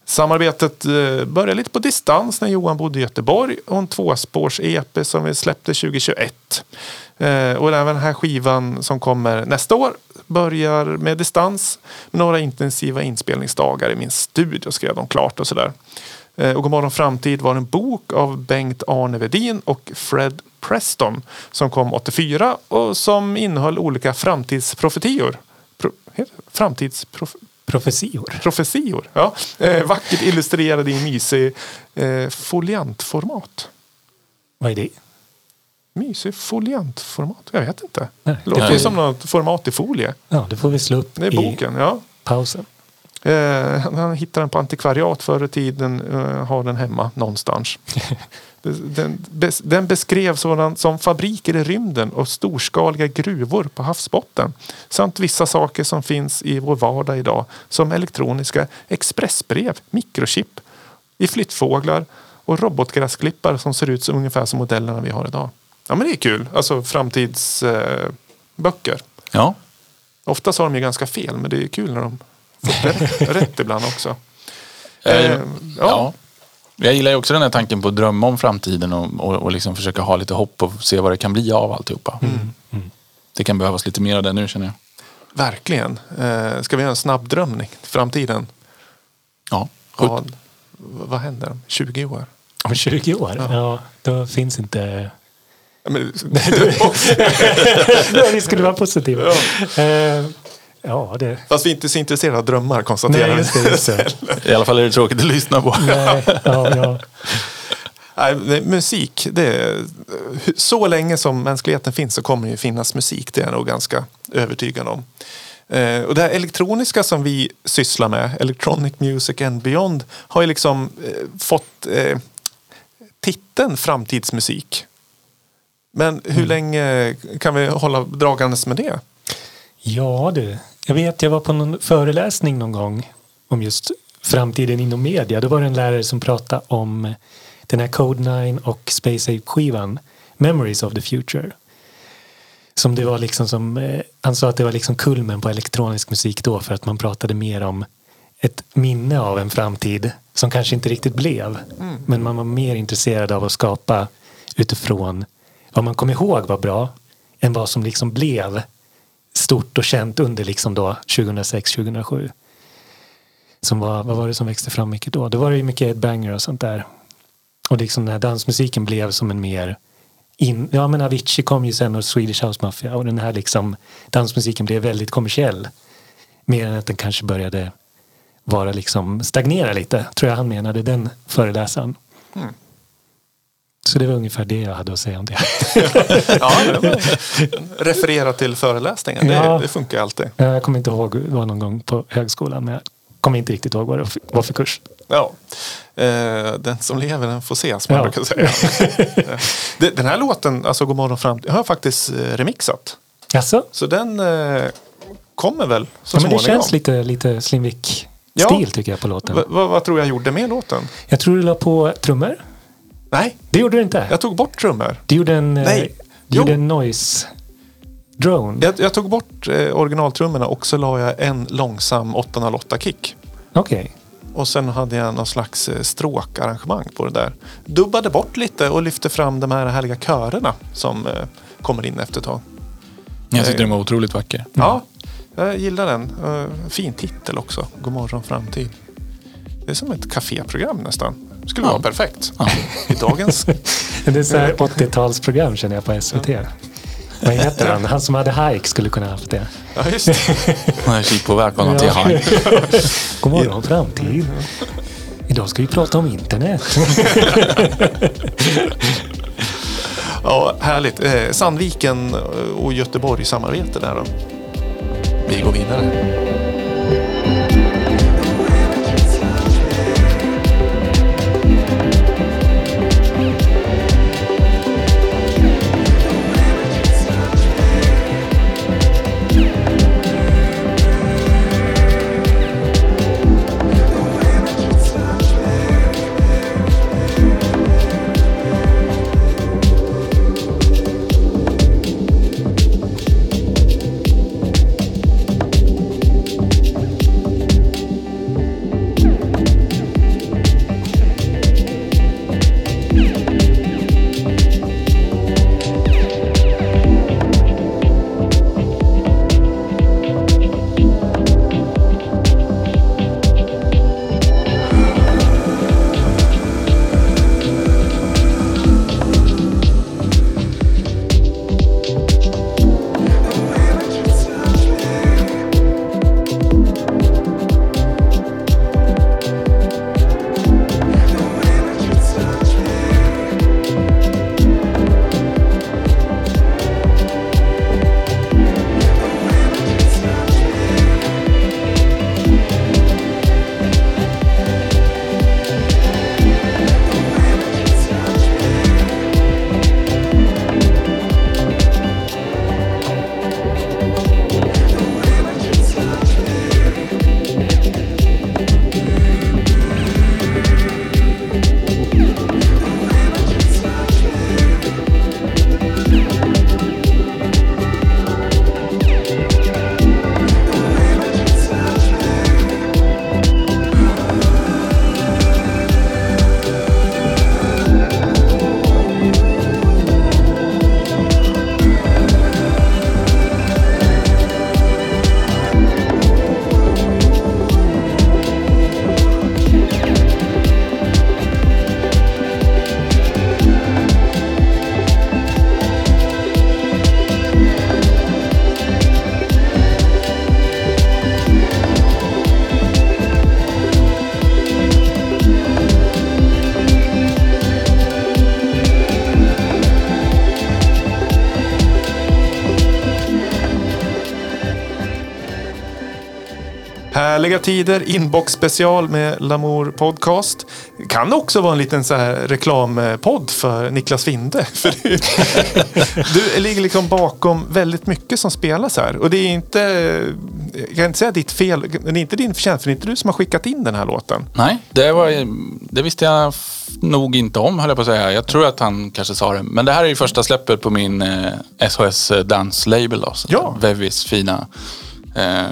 Samarbetet eh, började lite på distans när Johan bodde i Göteborg och en tvåspårs-EP som vi släppte 2021. Eh, och även den här skivan som kommer nästa år börjar med distans. Med några intensiva inspelningsdagar i min studio skrev de klart och sådär. Eh, och Godmorgon Framtid var en bok av Bengt Arne Vedin och Fred Preston som kom 84 och som innehöll olika framtidsprofetior. Pro, det? Framtidsprof, profetior. Profetior. Ja. Eh, vackert illustrerade i mysig eh, foliantformat. Vad är det? Mysig foliantformat? Jag vet inte. Nej. Låter Nej. som något format i folie. Ja, det får vi slå upp Det är i boken. Ja. pausen. Eh, han hittar den på antikvariat förr i tiden. Eh, har den hemma någonstans. Den, bes, den beskrevs sådan, som fabriker i rymden och storskaliga gruvor på havsbotten. Samt vissa saker som finns i vår vardag idag. Som elektroniska expressbrev, mikrochip i flyttfåglar och robotgräsklippare som ser ut som ungefär som modellerna vi har idag. Ja men det är kul. Alltså framtidsböcker. Eh. Ja. Oftast har de ju ganska fel men det är kul när de rätt, rätt ibland också. Eh, Eh, ja. Jag gillar ju också den här tanken på att drömma om framtiden och, och, och liksom försöka ha lite hopp och se vad det kan bli av alltihopa. Det kan behövas lite mer av det nu känner jag. Verkligen. Eh, ska vi göra en snabb drömning till framtiden? Ja. Vad, vad händer om 20 år? Om 20 år? Ja, då finns inte... Ja, men, Ja, vi skulle vara positiva. Eh, ja, det... fast vi är inte så intresserade av drömmar konstaterar Nej, just det. Just det. I alla fall är det tråkigt att lyssna på. Nej, ja, ja. Nej, musik, det är, så länge som mänskligheten finns så kommer det ju finnas musik. Det är jag nog ganska övertygad om. Eh, och det här elektroniska som vi sysslar med, Electronic Music and Beyond, har ju liksom eh, fått eh, titeln framtidsmusik. Men hur länge kan vi hålla dragandes med det? Ja, du. Jag vet, jag var på någon föreläsning någon gång om just framtiden inom media. Då var det en lärare som pratade om den här Code 9 och Space Ape-skivan Memories of the Future. Som det var liksom som, eh, han sa att det var liksom kulmen på elektronisk musik då för att man pratade mer om ett minne av en framtid som kanske inte riktigt blev. Men man var mer intresserad av att skapa utifrån vad man kom ihåg var bra än vad som liksom blev stort och känt under liksom då 2006-2007. Som var, vad var det som växte fram mycket då? Då var det ju mycket banger och sånt där. Och liksom den här dansmusiken blev som en mer in, ja men Avicii kom ju sen och Swedish House Mafia och den här liksom dansmusiken blev väldigt kommersiell. Mer än att den kanske började vara liksom stagnera lite, tror jag han menade, den föreläsaren. Mm. Så det var ungefär det jag hade att säga om det. Ja, men- referera till föreläsningen, det, Ja. det funkar alltid. jag kommer inte ihåg, det var någon gång på högskolan, men jag kommer inte riktigt ihåg vad det var för kurs. Ja. Eh, den som lever den får se, som man Ja. brukar säga. Det- den här låten, alltså God morgon framtid, har jag faktiskt eh, remixat. Jaså? Så den eh, kommer väl så Ja, men det känns lite, lite Slimvik-stil Ja. tycker jag på låten. Va- vad tror jag gjorde med låten? Jag tror du la på trummor. Nej, Det gjorde du inte. jag tog bort trummor. Du gjorde en, eh, Nej. du Jo. gjorde en noise drone. Jag, jag tog bort eh, originaltrummorna och så la jag en långsam 808 kick. Okej. Och sen hade jag någon slags eh, stråkarrangemang på det där. Dubbade bort lite och lyfte fram de här härliga körerna som eh, kommer in efter ett tag. Jag tyckte den var otroligt vacker. Ja, jag gillar den. Eh, fin titel också. God morgon framtid. Det är som ett kaféprogram nästan. Skulle Ja. vara perfekt. Ja. I dagens... Det är så här 80-talsprogram känner jag på SVT. Vad heter han? Han som hade Hike skulle kunna haft det. Ja, just det. Jag kik på välkomna till han. God morgon framtid. Idag ska vi prata om internet. Ja, härligt. Eh, Sandviken och Göteborg samarbete där då. Vi går vidare. Tider, inbox special med Lamour Podcast. Kan också vara en liten så här reklampodd för Niklas Winde. För du, du ligger liksom bakom väldigt mycket som spelas här. Och det är inte, jag kan inte säga ditt fel, men det är inte din förtjänst, för det är inte du som har skickat in den här låten. Nej, det, var, det visste jag nog inte om höll jag på att säga. Jag tror att han kanske sa det. Men det här är ju första släppet på min eh, SHS Dance Label. Då, Ja. Vevis fina eh,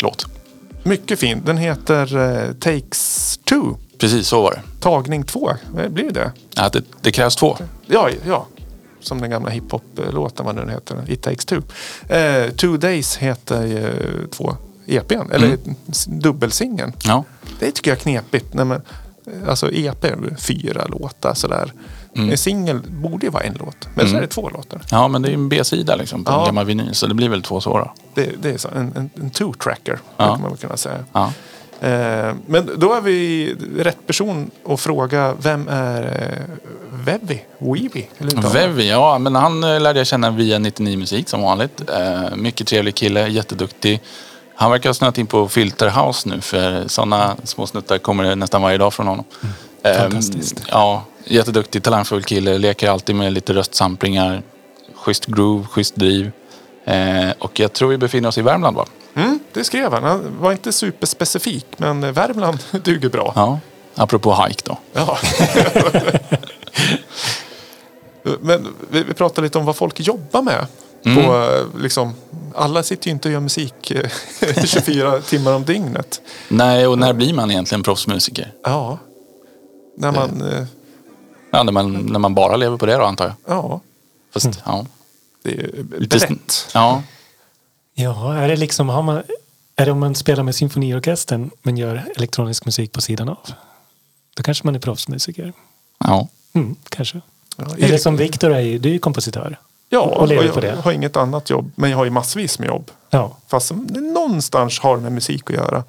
låt. Mycket fin. Den heter eh, Takes Two. Precis så var det. Tagning två. Eh, Blir det Ja, det, det krävs två. Ja, ja. Som den gamla hiphop-låten, vad nu den heter. It takes two. Eh, two Days heter ju två EPn, eller Mm. dubbelsingeln. Ja. Det tycker jag är knepigt. När man, alltså EP, fyra låtar sådär. Mm. En singel borde ju vara en låt, men så Mm. är det två låtar. ja, men det är ju en B-sida liksom på Ja. en gammal vinyl. Så det blir väl två så då. Det, det är så, en, en, en two-tracker, Ja. brukar man väl kunna säga. Ja. Eh, men då är vi rätt person att fråga, vem är eh, Vevi? Man? Vevi, ja men han eh, lärde jag känna via 99 Musik som vanligt. Eh, mycket trevlig kille, jätteduktig. Han verkar ha snöat in på Filter House nu för sådana små snuttar kommer nästan varje dag från honom. Eh, Fantastiskt. ja, jätteduktig, talangfull kille, leker alltid med lite röstsamplingar. Schysst groove, schysst driv. Eh, och jag tror vi befinner oss i Värmland va? Mm, det skrev han. Han var inte superspecifik, men Värmland duger bra. Ja, apropå hike då. Ja. men vi, vi pratade lite om vad folk jobbar med. Mm. På, eh, liksom, alla sitter ju inte och gör musik eh, 24 timmar om dygnet. Nej, och när blir man egentligen proffsmusiker? Ja. När man... eh, Ja, när man, när man bara lever på det då antar jag. Ja, Fast, ja. det är ju brett. Ja, Ja, är det liksom, har man, är det om man spelar med symfoniorkestern men gör elektronisk musik på sidan av? Då kanske man är proffsmusiker. ja. Mm, kanske. Ja, Eller som Viktor är ju, du är ju kompositör. ja, och och lever jag på det. har inget annat jobb. Men jag har ju massvis med jobb. Ja, Fast någonstans har med musik att göra.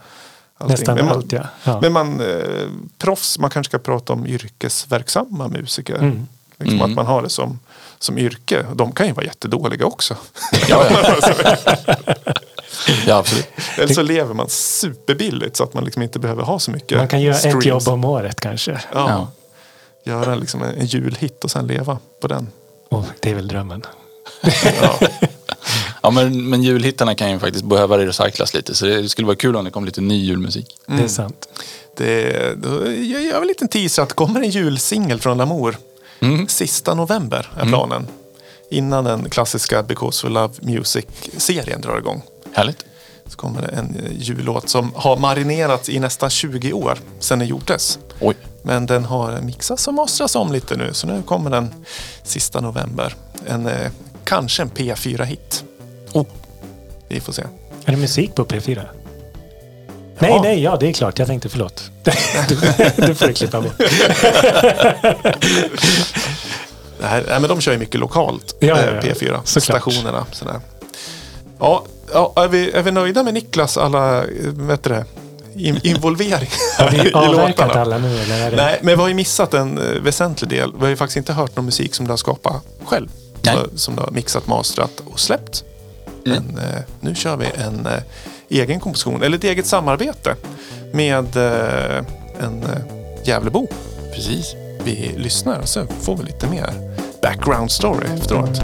Allting. nästan men man, allt ja. ja. Men man, eh, proffs, man kanske ska prata om yrkesverksamma musiker. Mm. Liksom Mm. Att man har det som, som yrke. De kan ju vara jättedåliga också. Ja, ja. ja, absolut. Eller så lever man superbilligt så att man liksom inte behöver ha så mycket Man kan göra streams. ett jobb om året kanske. Ja. Ja. Göra liksom en, en julhit och sen leva på den. Och det är väl drömmen. Ja. Ja, men, men julhittarna kan ju faktiskt behöva recyclas lite. Så det skulle vara kul om det kom lite ny julmusik. Det är sant. Det, då, jag gör en liten teaser att kommer en julsingel från Lamour. Mm. Sista november är planen. Innan den klassiska Because We Love Music-serien drar igång. Härligt. Så kommer det en eh, jullåt som har marinerats i nästan 20 år sedan den gjordes. Oj. Men den har mixats och mastrats om lite nu. Så nu kommer den sista november. En, eh, kanske en P4-hit. Oh. Vi får se. Är det musik på P4? Nej, Ja. nej, ja det är klart. Jag tänkte förlåt. Du, du får klippa bort. Det här, nej, men de kör ju mycket lokalt, Ja, eh, ja, ja. P4. Såklart. Stationerna. Sådär. Ja, ja är, vi, är vi nöjda med Niklas alla eh, vet du det, in, involvering Har vi i avverkat alla nu eller? Är det... Nej, men vi har ju missat en eh, väsentlig del. Vi har ju faktiskt inte hört någon musik som du har skapat själv. Nej. Som du har mixat, mastrat och släppt. Mm. Men eh, nu kör vi en eh, egen komposition, eller ett eget samarbete med eh, en eh, Gävlebo. Precis. Vi lyssnar och så får vi lite mer background story efteråt.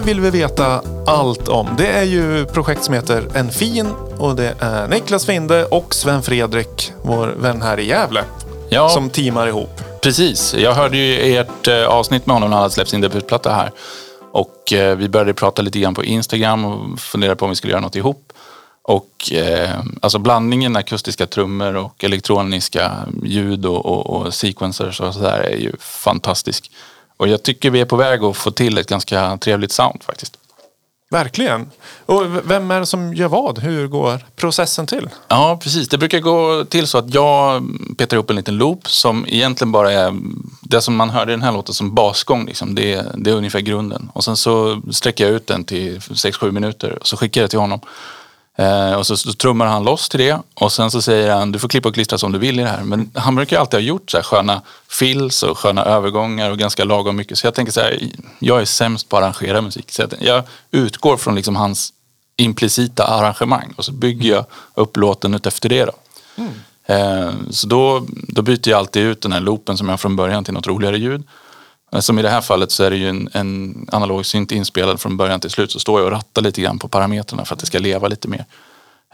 Det vill vi veta allt om. Det är ju projekt som heter En fin och det är Niklas Finde och Sven Fredrik, vår vän här i Gävle, Ja, som teamar ihop. Precis. Jag hörde ju ert eh, avsnitt med honom när han släppt sin debutplatta här. Och eh, vi började prata lite grann på Instagram och funderade på om vi skulle göra något ihop. Och eh, alltså blandningen akustiska trummor och elektroniska ljud och, och, och sequencers och sådär är ju fantastisk. Och jag tycker vi är på väg att få till ett ganska trevligt sound faktiskt. Verkligen. Och vem är det som gör vad? Hur går processen till? Ja, precis. Det brukar gå till så att jag petar ihop en liten loop som egentligen bara är det som man hörde i den här låten som basgång. Liksom. Det, är, det är ungefär grunden. Och sen så sträcker jag ut den till 6-7 minuter och så skickar jag det till honom. Eh, och så, så trummar han loss till det och sen så säger han du får klippa och klistra som du vill i det här. Men han brukar alltid ha gjort så här sköna fills och sköna övergångar och ganska lagom mycket. Så jag tänker så här, jag är sämst på att arrangera musik. Så jag, utgår från liksom hans implicita arrangemang och så bygger jag upp låten ut efter det. Då. Eh, så då, då byter jag alltid ut den här loopen som jag har från början till något roligare ljud. Eh, som i det här fallet så är det ju en, en analog synt inspelad från början till slut. Så står jag och rattar lite grann på parametrarna för att det ska leva lite mer.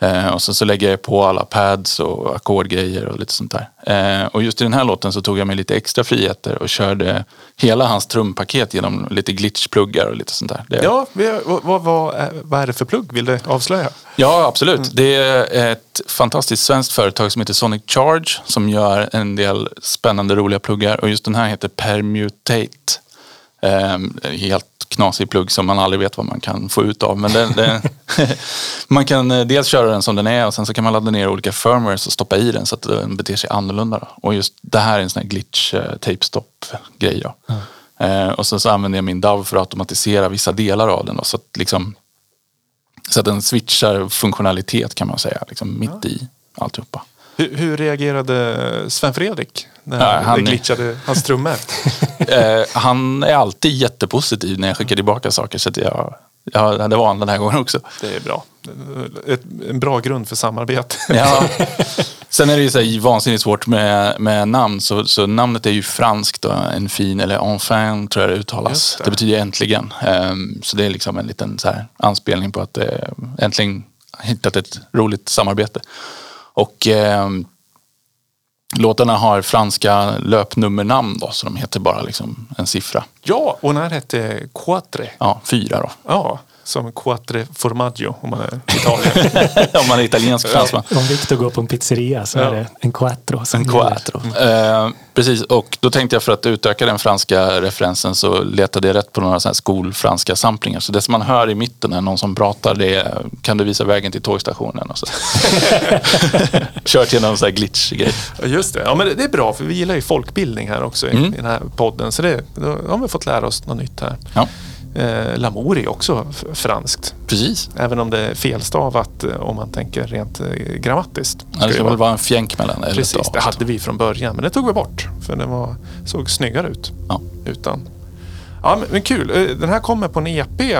Eh, och sen så lägger jag på alla pads och ackordgrejer och lite sånt där. Eh, och just i den här låten så tog jag mig lite extra friheter och körde hela hans trumpaket genom lite glitchpluggar och lite sånt där. Det, Ja, vad, vad, vad, är- vad är det för plugg? Vill du avslöja? Ja, absolut. Det är ett fantastiskt svenskt företag som heter Sonic Charge som gör en del spännande, roliga pluggar. Och just den här heter Permutate. Ehm, helt knasig plugg som man aldrig vet vad man kan få ut av. Men det, det, man kan eh, dels köra den som den är och sen så kan man ladda ner olika firmwares och stoppa i den så att den beter sig annorlunda. Då. Och just det här är en sån här glitch tape stop grej. Då. Eh, och sen så använder jag min DAW för att automatisera vissa delar av den. Då, så att liksom så att den switchar funktionalitet kan man säga, liksom mitt i alltihopa. Hur, hur reagerade Sven Fredrik när Ja, han glitchade hans trummor? Eh, han är alltid jättepositiv när jag skickar tillbaka saker. Så att jag, ja, det var han den här gången också. Det är bra. Ett, en bra grund för samarbete. Ja. Sen är det ju så här vansinnigt svårt med, med namn. Så, så namnet är ju franskt. Då. En fin, eller enfin tror jag det uttalas. Det. det. betyder äntligen. Ehm, så det är liksom en liten så här anspelning på att eh, äntligen hittat ett roligt samarbete. Och ehm, låtarna har franska löpnummernamn då. Så de heter bara liksom en siffra. Ja, och den här hette Quatre. Ja, fyra då. Ja, som Quatre Formaggio om man är Italien. Om man är italiensk fransman. Om Victor går på en pizzeria så Ja. är det en quattro. En quattro. Eh, precis, och då tänkte jag för att utöka den franska referensen så letade jag rätt på några här skolfranska samplingar. Så det som man hör i mitten är någon som pratar, det är, kan du visa vägen till tågstationen? Och så. Kört genom en sån här glitch-grej. Ja, Just det. Ja, men det- det är bra för vi gillar ju folkbildning här också i, Mm. i den här podden. Så det, då har vi fått lära oss något nytt här. Ja, Eh, L'amour är också franskt. precis. Även om det är felstavat eh, om man tänker rent eh, grammatiskt. Ja, det det ska väl vara en fjänk mellan eller Precis, det hade vi från början. Men det tog vi bort. För det var, såg snyggare ut Ja. utan. Ja, men, men kul. Eh, Den här kommer på en EP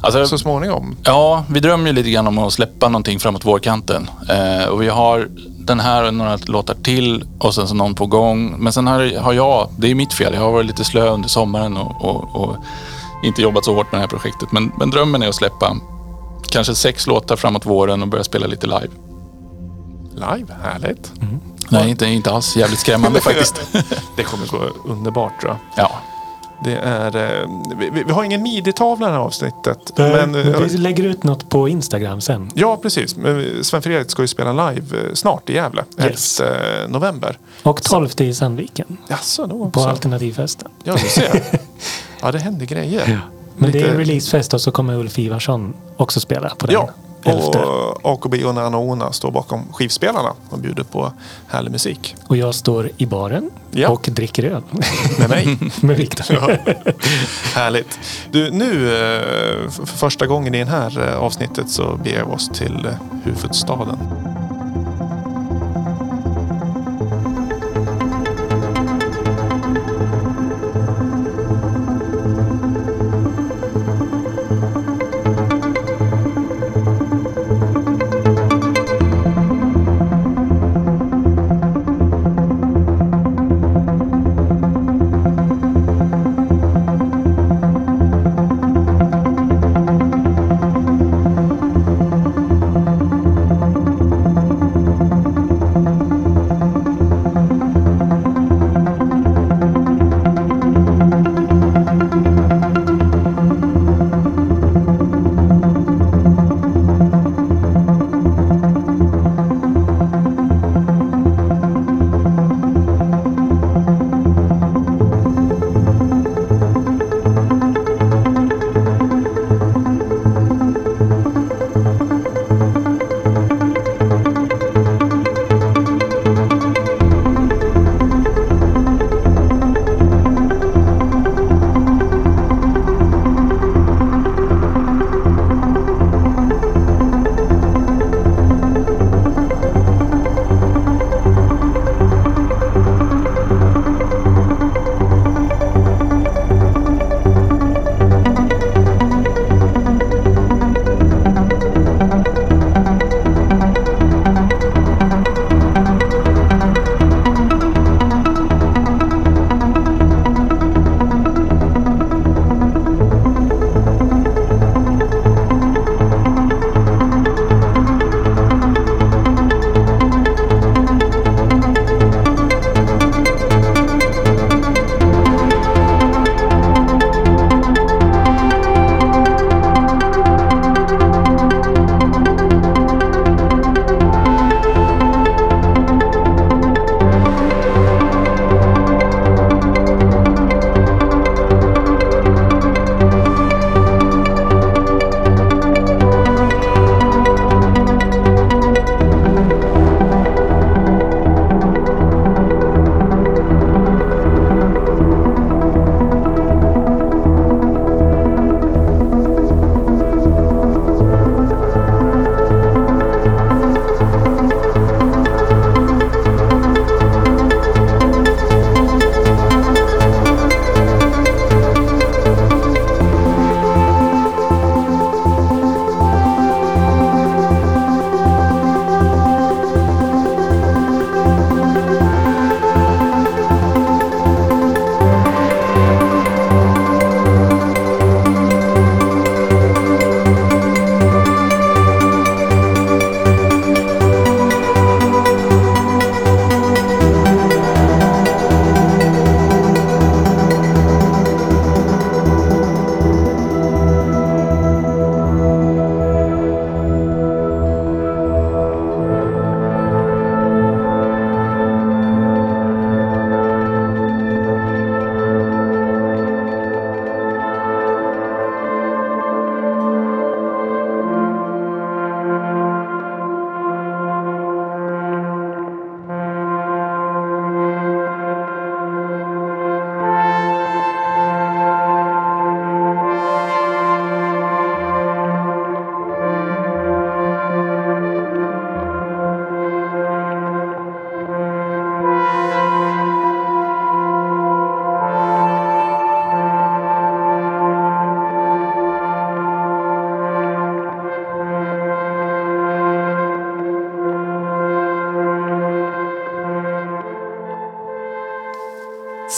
Alltså, så småningom. Ja, vi drömmer ju lite grann om att släppa någonting framåt vårkanten. Eh, och vi har den här och några låtar till och sen så någon på gång. Men sen har, har jag, det är mitt fel, jag har varit lite slö under sommaren och, och, och inte jobbat så hårt med det här projektet. Men, men drömmen är att släppa kanske sex låtar framåt våren och börja spela lite live. Live, härligt. Nej, inte, inte alls jävligt skrämmande faktiskt. Det kommer gå underbart tror jag. ja. Det är, eh, vi, vi- har ingen midi-tavla i det här avsnittet. Men, Men, eh, vi lägger ut något på Instagram sen. ja, precis. Sven Fredrik ska ju spela live eh, snart i Gävle. Yes. 11 november. Och 12 i Sandviken. Jaså, då På också. alternativfesten. Ja, du ser. Ja, det händer grejer. Men det är Lite- en releasefest och så kommer Ulf Ivarsson också spela på den. Ja, och AKB och Nana Ona står bakom skivspelarna och bjuder på härlig musik. Och jag står i baren Ja. och dricker öl. Med mig. Med Viktor. Ja. Härligt. Du, nu eh, för första gången i det här eh, avsnittet så beger vi oss till eh, huvudstaden.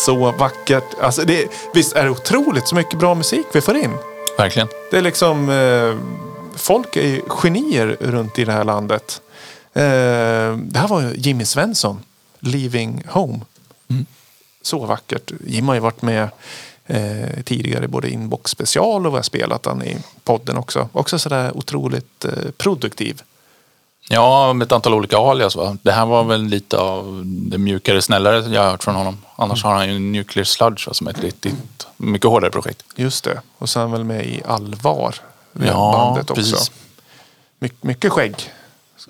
Så vackert. Alltså det, visst är det otroligt så mycket bra musik vi får in? Verkligen. Det är liksom... Eh, folk är ju genier runt i det här landet. Eh, det här var Jimmy Svensson, Leaving Home. Så vackert. Jim har ju varit med eh, tidigare både Inbox special och vi har spelat han i podden också. Också sådär otroligt eh, produktiv. Ja, med ett antal olika alias. Va? Det här var väl lite av det mjukare, snällare jag har hört från honom. Annars har han ju Nuclear Sludge va, som är ett riktigt, mycket hårdare projekt. Just det. Och han väl med i Allvar. Ja, bandet också. precis. My, mycket skägg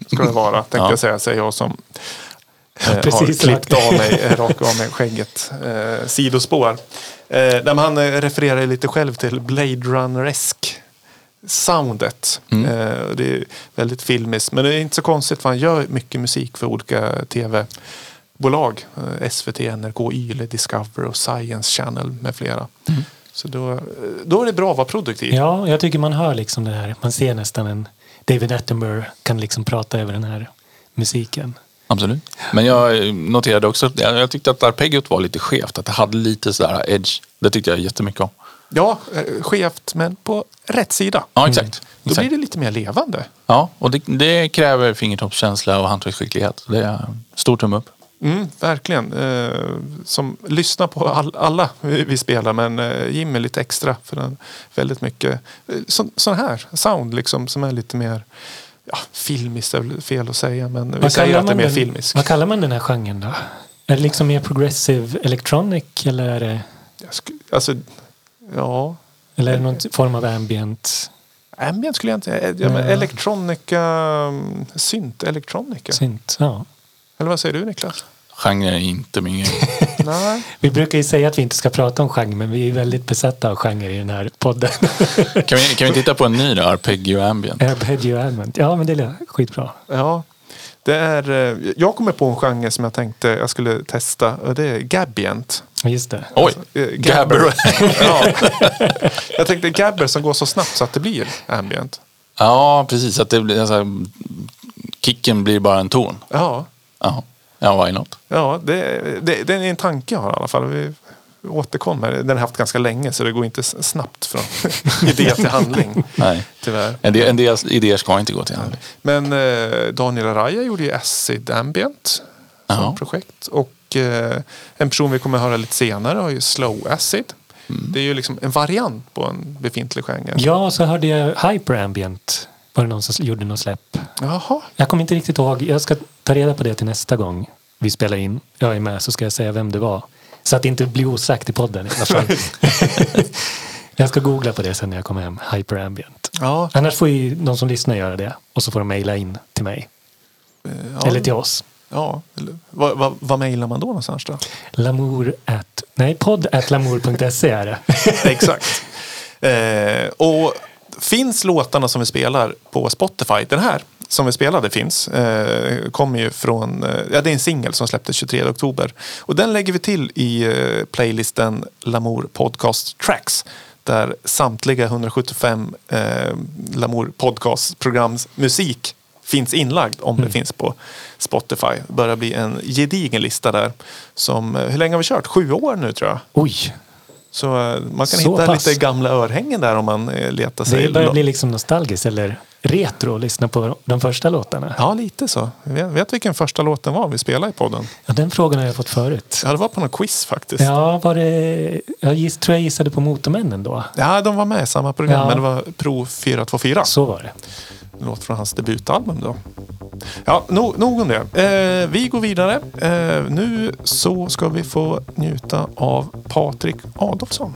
ska det vara, tänkte Ja. jag säga, säger jag som eh, har precis, klippt rakt. av mig, eh, rakt av mig skägget. Eh, sidospår. Eh, han eh, refererar lite själv till Blade Runner-esk soundet. Mm. Eh, det är väldigt filmiskt. Men det är inte så konstigt för han gör mycket musik för olika tv-bolag. Eh, SVT, NRK, YLE, Discover och Science Channel med flera. Mm. Så då, eh, då är det bra att vara produktiv. Ja, jag tycker man hör liksom det här. Man ser nästan en David Attenborough kan liksom prata över den här musiken. Absolut. Men jag noterade också, jag, jag tyckte att arpeggiot var lite skevt. Att det hade lite sådär edge. Det tyckte jag jättemycket om. Ja, eh, skevt men på rätt sida. Ja, exakt. Då exakt. blir det lite mer levande. Ja, och det, det kräver fingertoppskänsla och hantverksskicklighet. Det är stor tumme upp. Mm, verkligen. Eh, som lyssnar på all, alla vi, vi spelar men eh, Jimmy lite extra för den väldigt mycket eh, så, sån här sound liksom som är lite mer ja, filmiskt är väl fel att säga men vi Vad säger kallar att det är mer den- filmiskt. Vad kallar man den här genren då? Är det liksom mer progressive electronic eller är det, Jag sku- Alltså, ja. eller är det någon form av ambient Ambient skulle jag inte... Ja, men elektronika... mm, Synt, elektronika. synt? Ja. Eller vad säger du Niklas? Genre är inte min grej. Nej. Vi brukar ju säga att vi inte ska prata om genre men vi är väldigt besatta av genre i den här podden. Kan vi, kan vi titta på en ny då? Arpeggio ambient. Arpeggio ambient. Ja men det är skitbra. Ja. Det är, eh, jag kommer på en genre som jag tänkte jag skulle testa och det är Gabient. Just det. Oj, Eh, Gabber. ja. Jag tänkte Gabber som går så snabbt så att det blir ambient. Ja, precis. Att det blir, alltså, kicken blir bara en ton. Ja, Ja, ja why not? ja det, det, det är en tanke jag har i alla fall. Vi återkommer. Den har jag haft ganska länge så det går inte snabbt från idé till handling. Nej. Tyvärr. En del, en del idéer ska inte gå till handling. Men eh, Daniel Araya gjorde ju Acid Ambient som Ja. projekt. Och eh, en person vi kommer att höra lite senare har ju Slow Acid. Mm. Det är ju liksom en variant på en befintlig genre. Ja, så hörde jag hyperambient. Var det någon som gjorde något släpp? Jaha. Jag kommer inte riktigt ihåg. Jag ska ta reda på det till nästa gång vi spelar in. Jag är med så ska jag säga vem det var. Så att det inte blir osagt i podden i jag ska googla på det sen när jag kommer hem. Hyperambient. Ja, Annars får ju de som lyssnar göra det. Och så får de mejla in till mig. ja, Eller till oss. Ja, vad, vad, vad mejlar man då någonstans då? Lamour at, nej podd at lamour.se är det. Exakt. Eh, och finns låtarna som vi spelar på Spotify, den här som vi spelade finns, eh, kommer ju från, eh, ja det är en singel som släpptes 23 oktober. Och den lägger vi till i eh, playlisten Lamour Podcast Tracks. Där samtliga 175 eh, Lamour Podcast programs musik finns inlagd om det finns på Spotify. Det börjar bli en gedigen lista där. Som, eh, hur länge har vi kört? Sju år nu tror jag. Oj, Så eh, man kan Så hitta pass. lite gamla örhängen där om man eh, letar sig. det börjar bli liksom nostalgiskt eller retro att lyssna på de första låtarna. Ja, lite så. Vet, vet vilken första låten var vi spelade i podden? Ja, den frågan har jag fått förut. Ja, det var på någon quiz faktiskt. Ja, Ja, var det... Jag giss, tror jag gissade på Motormännen då. de var med i samma program, Ja. men det var Pro 424. Så var det. En låt från hans debutalbum då. Ja, no, nog om det. Eh, vi går vidare. Eh, nu så ska vi få njuta av Patrik Adolfsson.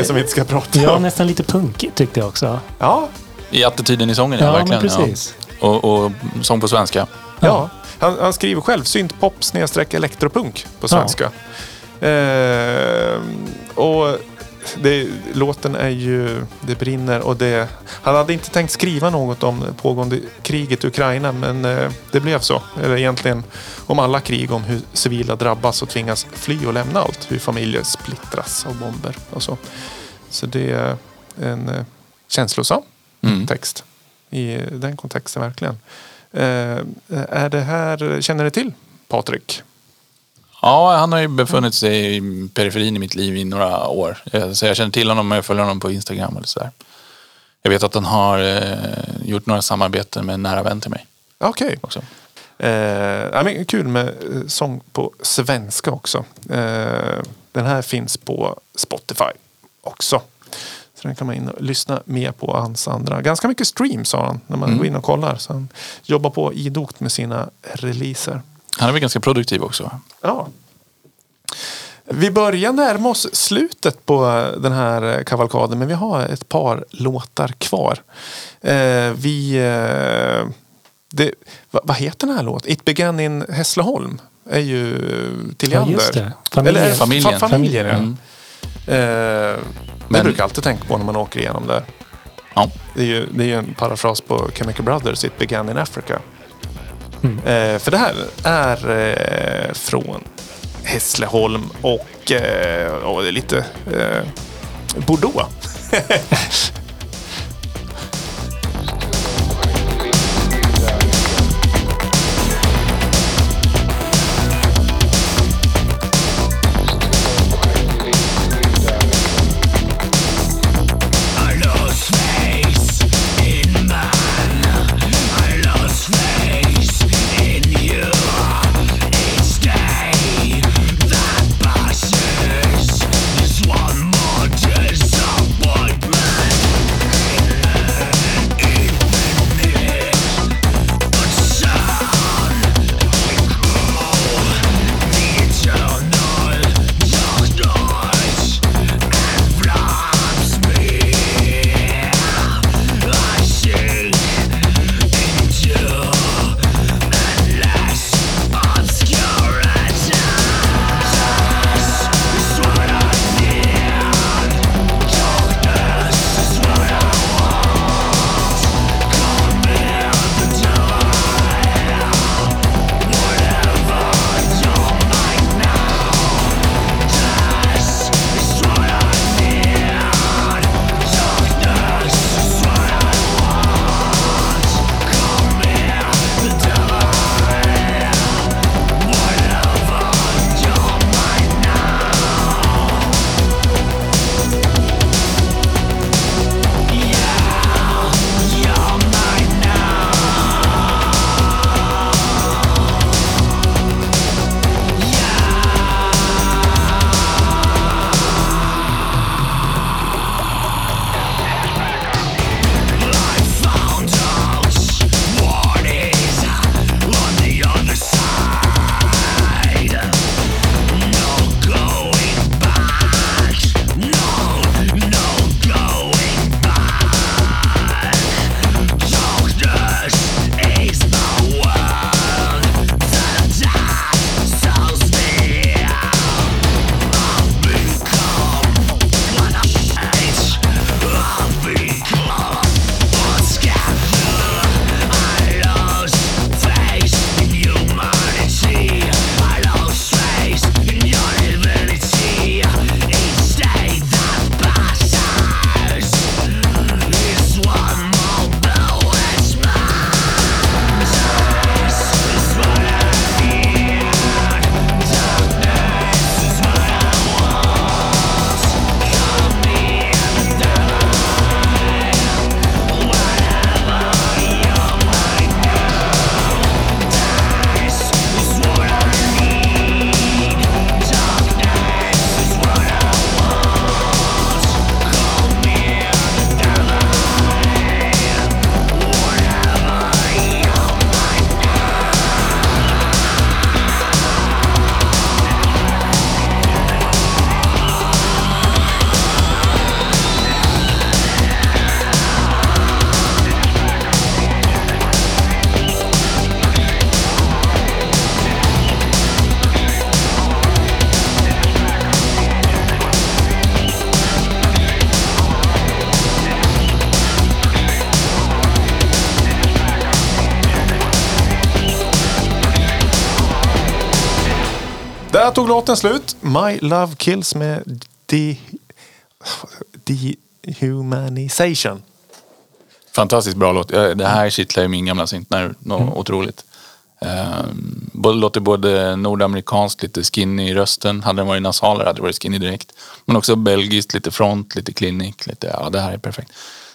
Genrer som vi inte ska prata Ja, om. nästan lite punkigt tyckte jag också. Ja, I attityden i sången, ja, Ja, verkligen. precis. Ja. Och, och sång på svenska. Ja, han, han skriver själv syntpop snedstreck elektropunk på svenska. Eh, och det, låten är ju Det brinner och det... Han hade inte tänkt skriva något om det pågående kriget i Ukraina men eh, det blev så. Eller egentligen om alla krig, om hur civila drabbas och tvingas fly och lämna allt. Hur familjer splittras av bomber och så. Så det är en eh, känslosam Mm. text i den kontexten verkligen. Eh, är det här, känner du till Patrik? Ja, han har ju befunnit sig i periferin i mitt liv i några år. Eh, Så jag känner till honom och jag följer honom på Instagram eller sådär. Jag vet att han har gjort några samarbeten med en nära vän till mig Okej. också. Eh, men kul med sång på svenska också. Eh, den här finns på Spotify också. Så den kan man in och lyssna mer på hans andra. Ganska mycket streams har han när man Mm. går in och kollar. Så han jobbar på idogt med sina releaser. Han är väl ganska produktiv också. Ja. Vi börjar närma oss slutet på den här kavalkaden men vi har ett par låtar kvar. Eh, vi... Eh, det, vad, vad heter den här låten? It began in Hässleholm. Är ju till Ja, Leander. just det. Familjen. Eller, Familjen. Fa, familjen, ja. Mm. Eh, det Men- brukar jag alltid tänka på när man åker igenom där. Ja. Det är ju, det är ju en parafras på Chemical Brothers, It began in Africa. Mm. Eh, för det här är eh, från Hässleholm och, eh, och det är lite eh, Bordeaux. låten slut. My Love Kills med De... Dehumanization. Fantastiskt bra låt. Ja, Det här kittlar ju min gamla syntnerv något Mm. otroligt. Både, låter både nordamerikanskt, lite skinny i rösten. Hade den varit nasalare hade det varit skinny direkt. Men också belgiskt, lite front, lite clinic. Lite, ja, det här är perfekt.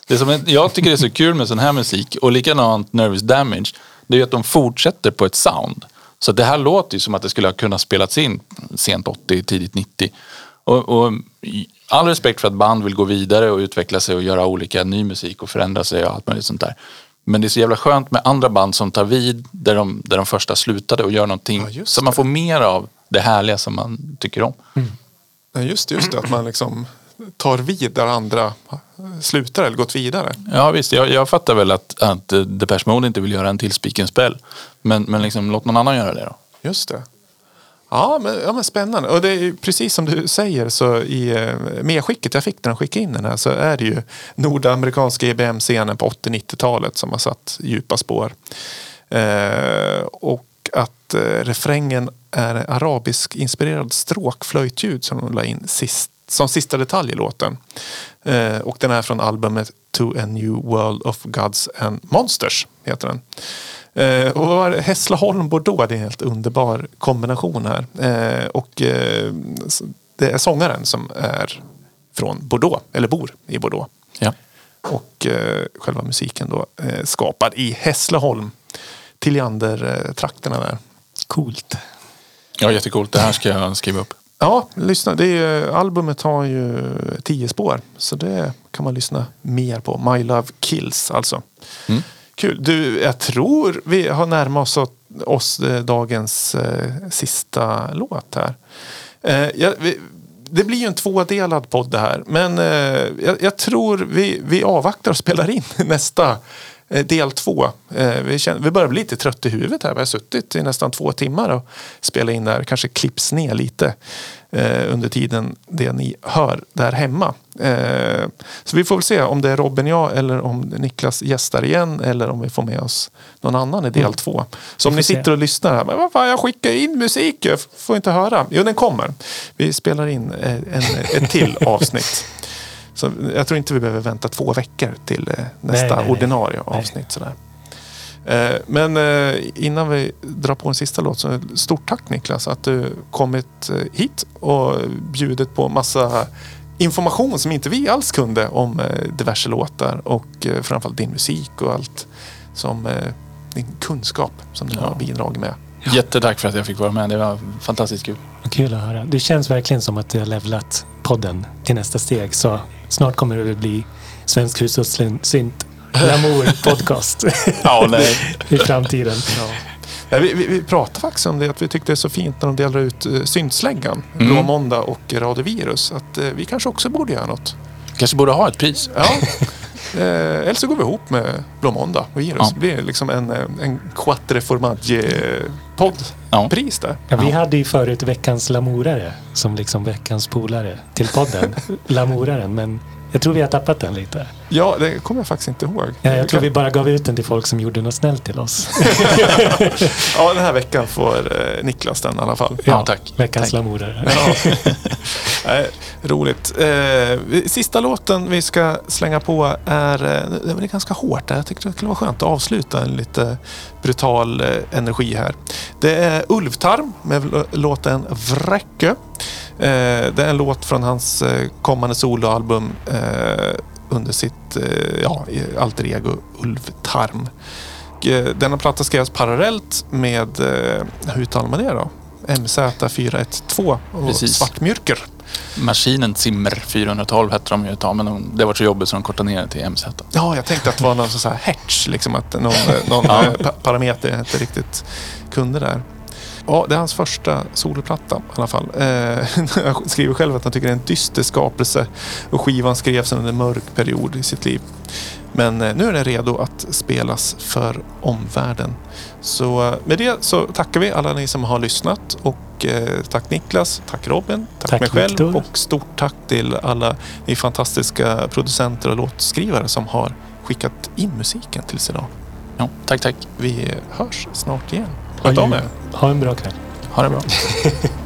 Det som jag tycker det är så kul med sån här musik och likadant Nervous Damage. Det är ju att de fortsätter på ett sound. Så det här låter ju som att det skulle ha kunnat spelats in sent 80, tidigt 90. Och, och all respekt för att band vill gå vidare och utveckla sig och göra olika ny musik och förändra sig och allt möjligt sånt där. Men det är så jävla skönt med andra band som tar vid där de, där de första slutade och gör någonting så man får mer av det härliga som man tycker om. Ja, just, det, just det, att man liksom tar vid där andra slutar eller gått vidare. Ja visst, jag, jag fattar väl att, att Depeche Mode inte vill göra en till Spiken Spell. Men, men liksom, låt någon annan göra det då. Just det. Ja men, ja, men spännande. Och det är precis som du säger så i eh, medskicket jag fick när de skickade in den här så är det ju nordamerikanska EBM-scenen på 80-90-talet som har satt djupa spår. Eh, och att eh, refrängen är arabisk inspirerad stråkflöjtljud som de la in sist, som sista detalj i låten. Eh, och den är från albumet To a New World of Gods and Monsters heter den. Eh, och var det? Är en helt underbar kombination här. Eh, och eh, det är sångaren som är från Bordeaux, eller bor i Bordeaux. Ja. Och eh, själva musiken då eh, skapad i Hässleholm. Tilliander-trakterna där. Coolt. Ja, jättecoolt. Det här ska jag skriva upp. Ja, lyssna. Det är, albumet har ju tio spår. Så det kan man lyssna mer på. My Love Kills alltså. Mm. Kul. Du, jag tror vi har närmat oss, oss eh, dagens eh, sista låt här. Eh, jag, vi, det blir ju en tvådelad podd det här. Men eh, jag, jag tror vi, vi avvaktar och spelar in nästa eh, del två. Eh, vi, känner, vi börjar bli lite trött i huvudet här. Vi har suttit i nästan två timmar och spelat in där. Kanske klipps ner lite eh, under tiden det ni hör där hemma. Eh, så vi får väl se om det är Robin jag eller om Niklas gästar igen eller om vi får med oss någon annan i del Mm. två. Så om ni se. sitter och lyssnar här, men vad fan jag skickar in musik, jag får inte höra. Jo, den kommer. Vi spelar in eh, en, ett till avsnitt. Så jag tror inte vi behöver vänta två veckor till eh, nästa nej, nej. ordinarie avsnitt. Sådär. Eh, Men eh, innan vi drar på en sista låt så stort tack Niklas att du kommit eh, hit och bjudit på massa information som inte vi alls kunde om diverse låtar och framförallt din musik och allt som din kunskap som du har bidragit med. Jättetack för att jag fick vara med. Det var fantastiskt kul. Kul att höra. Det känns verkligen som att du har levlat podden till nästa steg. Så snart kommer det att bli Svensk hushållssynt Lamour podcast. Ja, nej. I framtiden. Ja, vi, vi, vi pratade faktiskt om det att vi tyckte det är så fint när de delar ut uh, syntsläggan, Mm. Blå måndag och Radiovirus. Att eh, vi kanske också borde göra något. Kanske borde ha ett pris. Ja. Eh, eller så går vi ihop med Blå måndag och Virus. Ja. Det blir liksom en, en Quattro Formaggi-podd-pris där. Ja, vi hade ju förut veckans Lamourare som liksom veckans polare till podden. Lamouraren, men jag tror vi har tappat den lite. Ja, det kommer jag faktiskt inte ihåg. Ja, jag tror vi bara gav ut den till folk som gjorde något snällt till oss. Ja, den här veckan får eh, Niklas den i alla fall. Ja, Veckans Lamourare. Ja. Roligt. Eh, sista låten vi ska slänga på är, eh, det är ganska hårt. där. Jag tyckte det skulle vara skönt att avsluta en lite brutal eh, energi här. Det är Ulvtarm med låten Vräcke. Eh, det är en låt från hans eh, kommande soloalbum eh, under sitt eh, ja, alter ego Ulvtarm. Eh, Denna platta skrevs parallellt med, eh, hur uttalar man det då? MZ412 och Precis. Svartmyrker. Maskinen Zimmer 412 hette de ju ett tag, men de, det var så jobbigt så de kortade ner det till MZ. Ja, jag tänkte att det var någon sån här hertz, liksom att någon, någon Ja. eh, pa- parameter jag inte riktigt kunde där. Ja, det är hans första soloplatta i alla fall. Eh, han skriver själv att han tycker det är en dyster skapelse och skivan skrevs under en mörk period i sitt liv. Men eh, nu är den redo att spelas för omvärlden. Så eh, med det så tackar vi alla ni som har lyssnat och eh, tack Niklas, tack Robin, tack, Tack, mig själv Viktor. och stort tack till alla ni fantastiska producenter och låtskrivare som har skickat in musiken till oss idag. Ja, tack, tack. Vi hörs snart igen. Sköt om er. Ha en bra kväll. Ha det bra.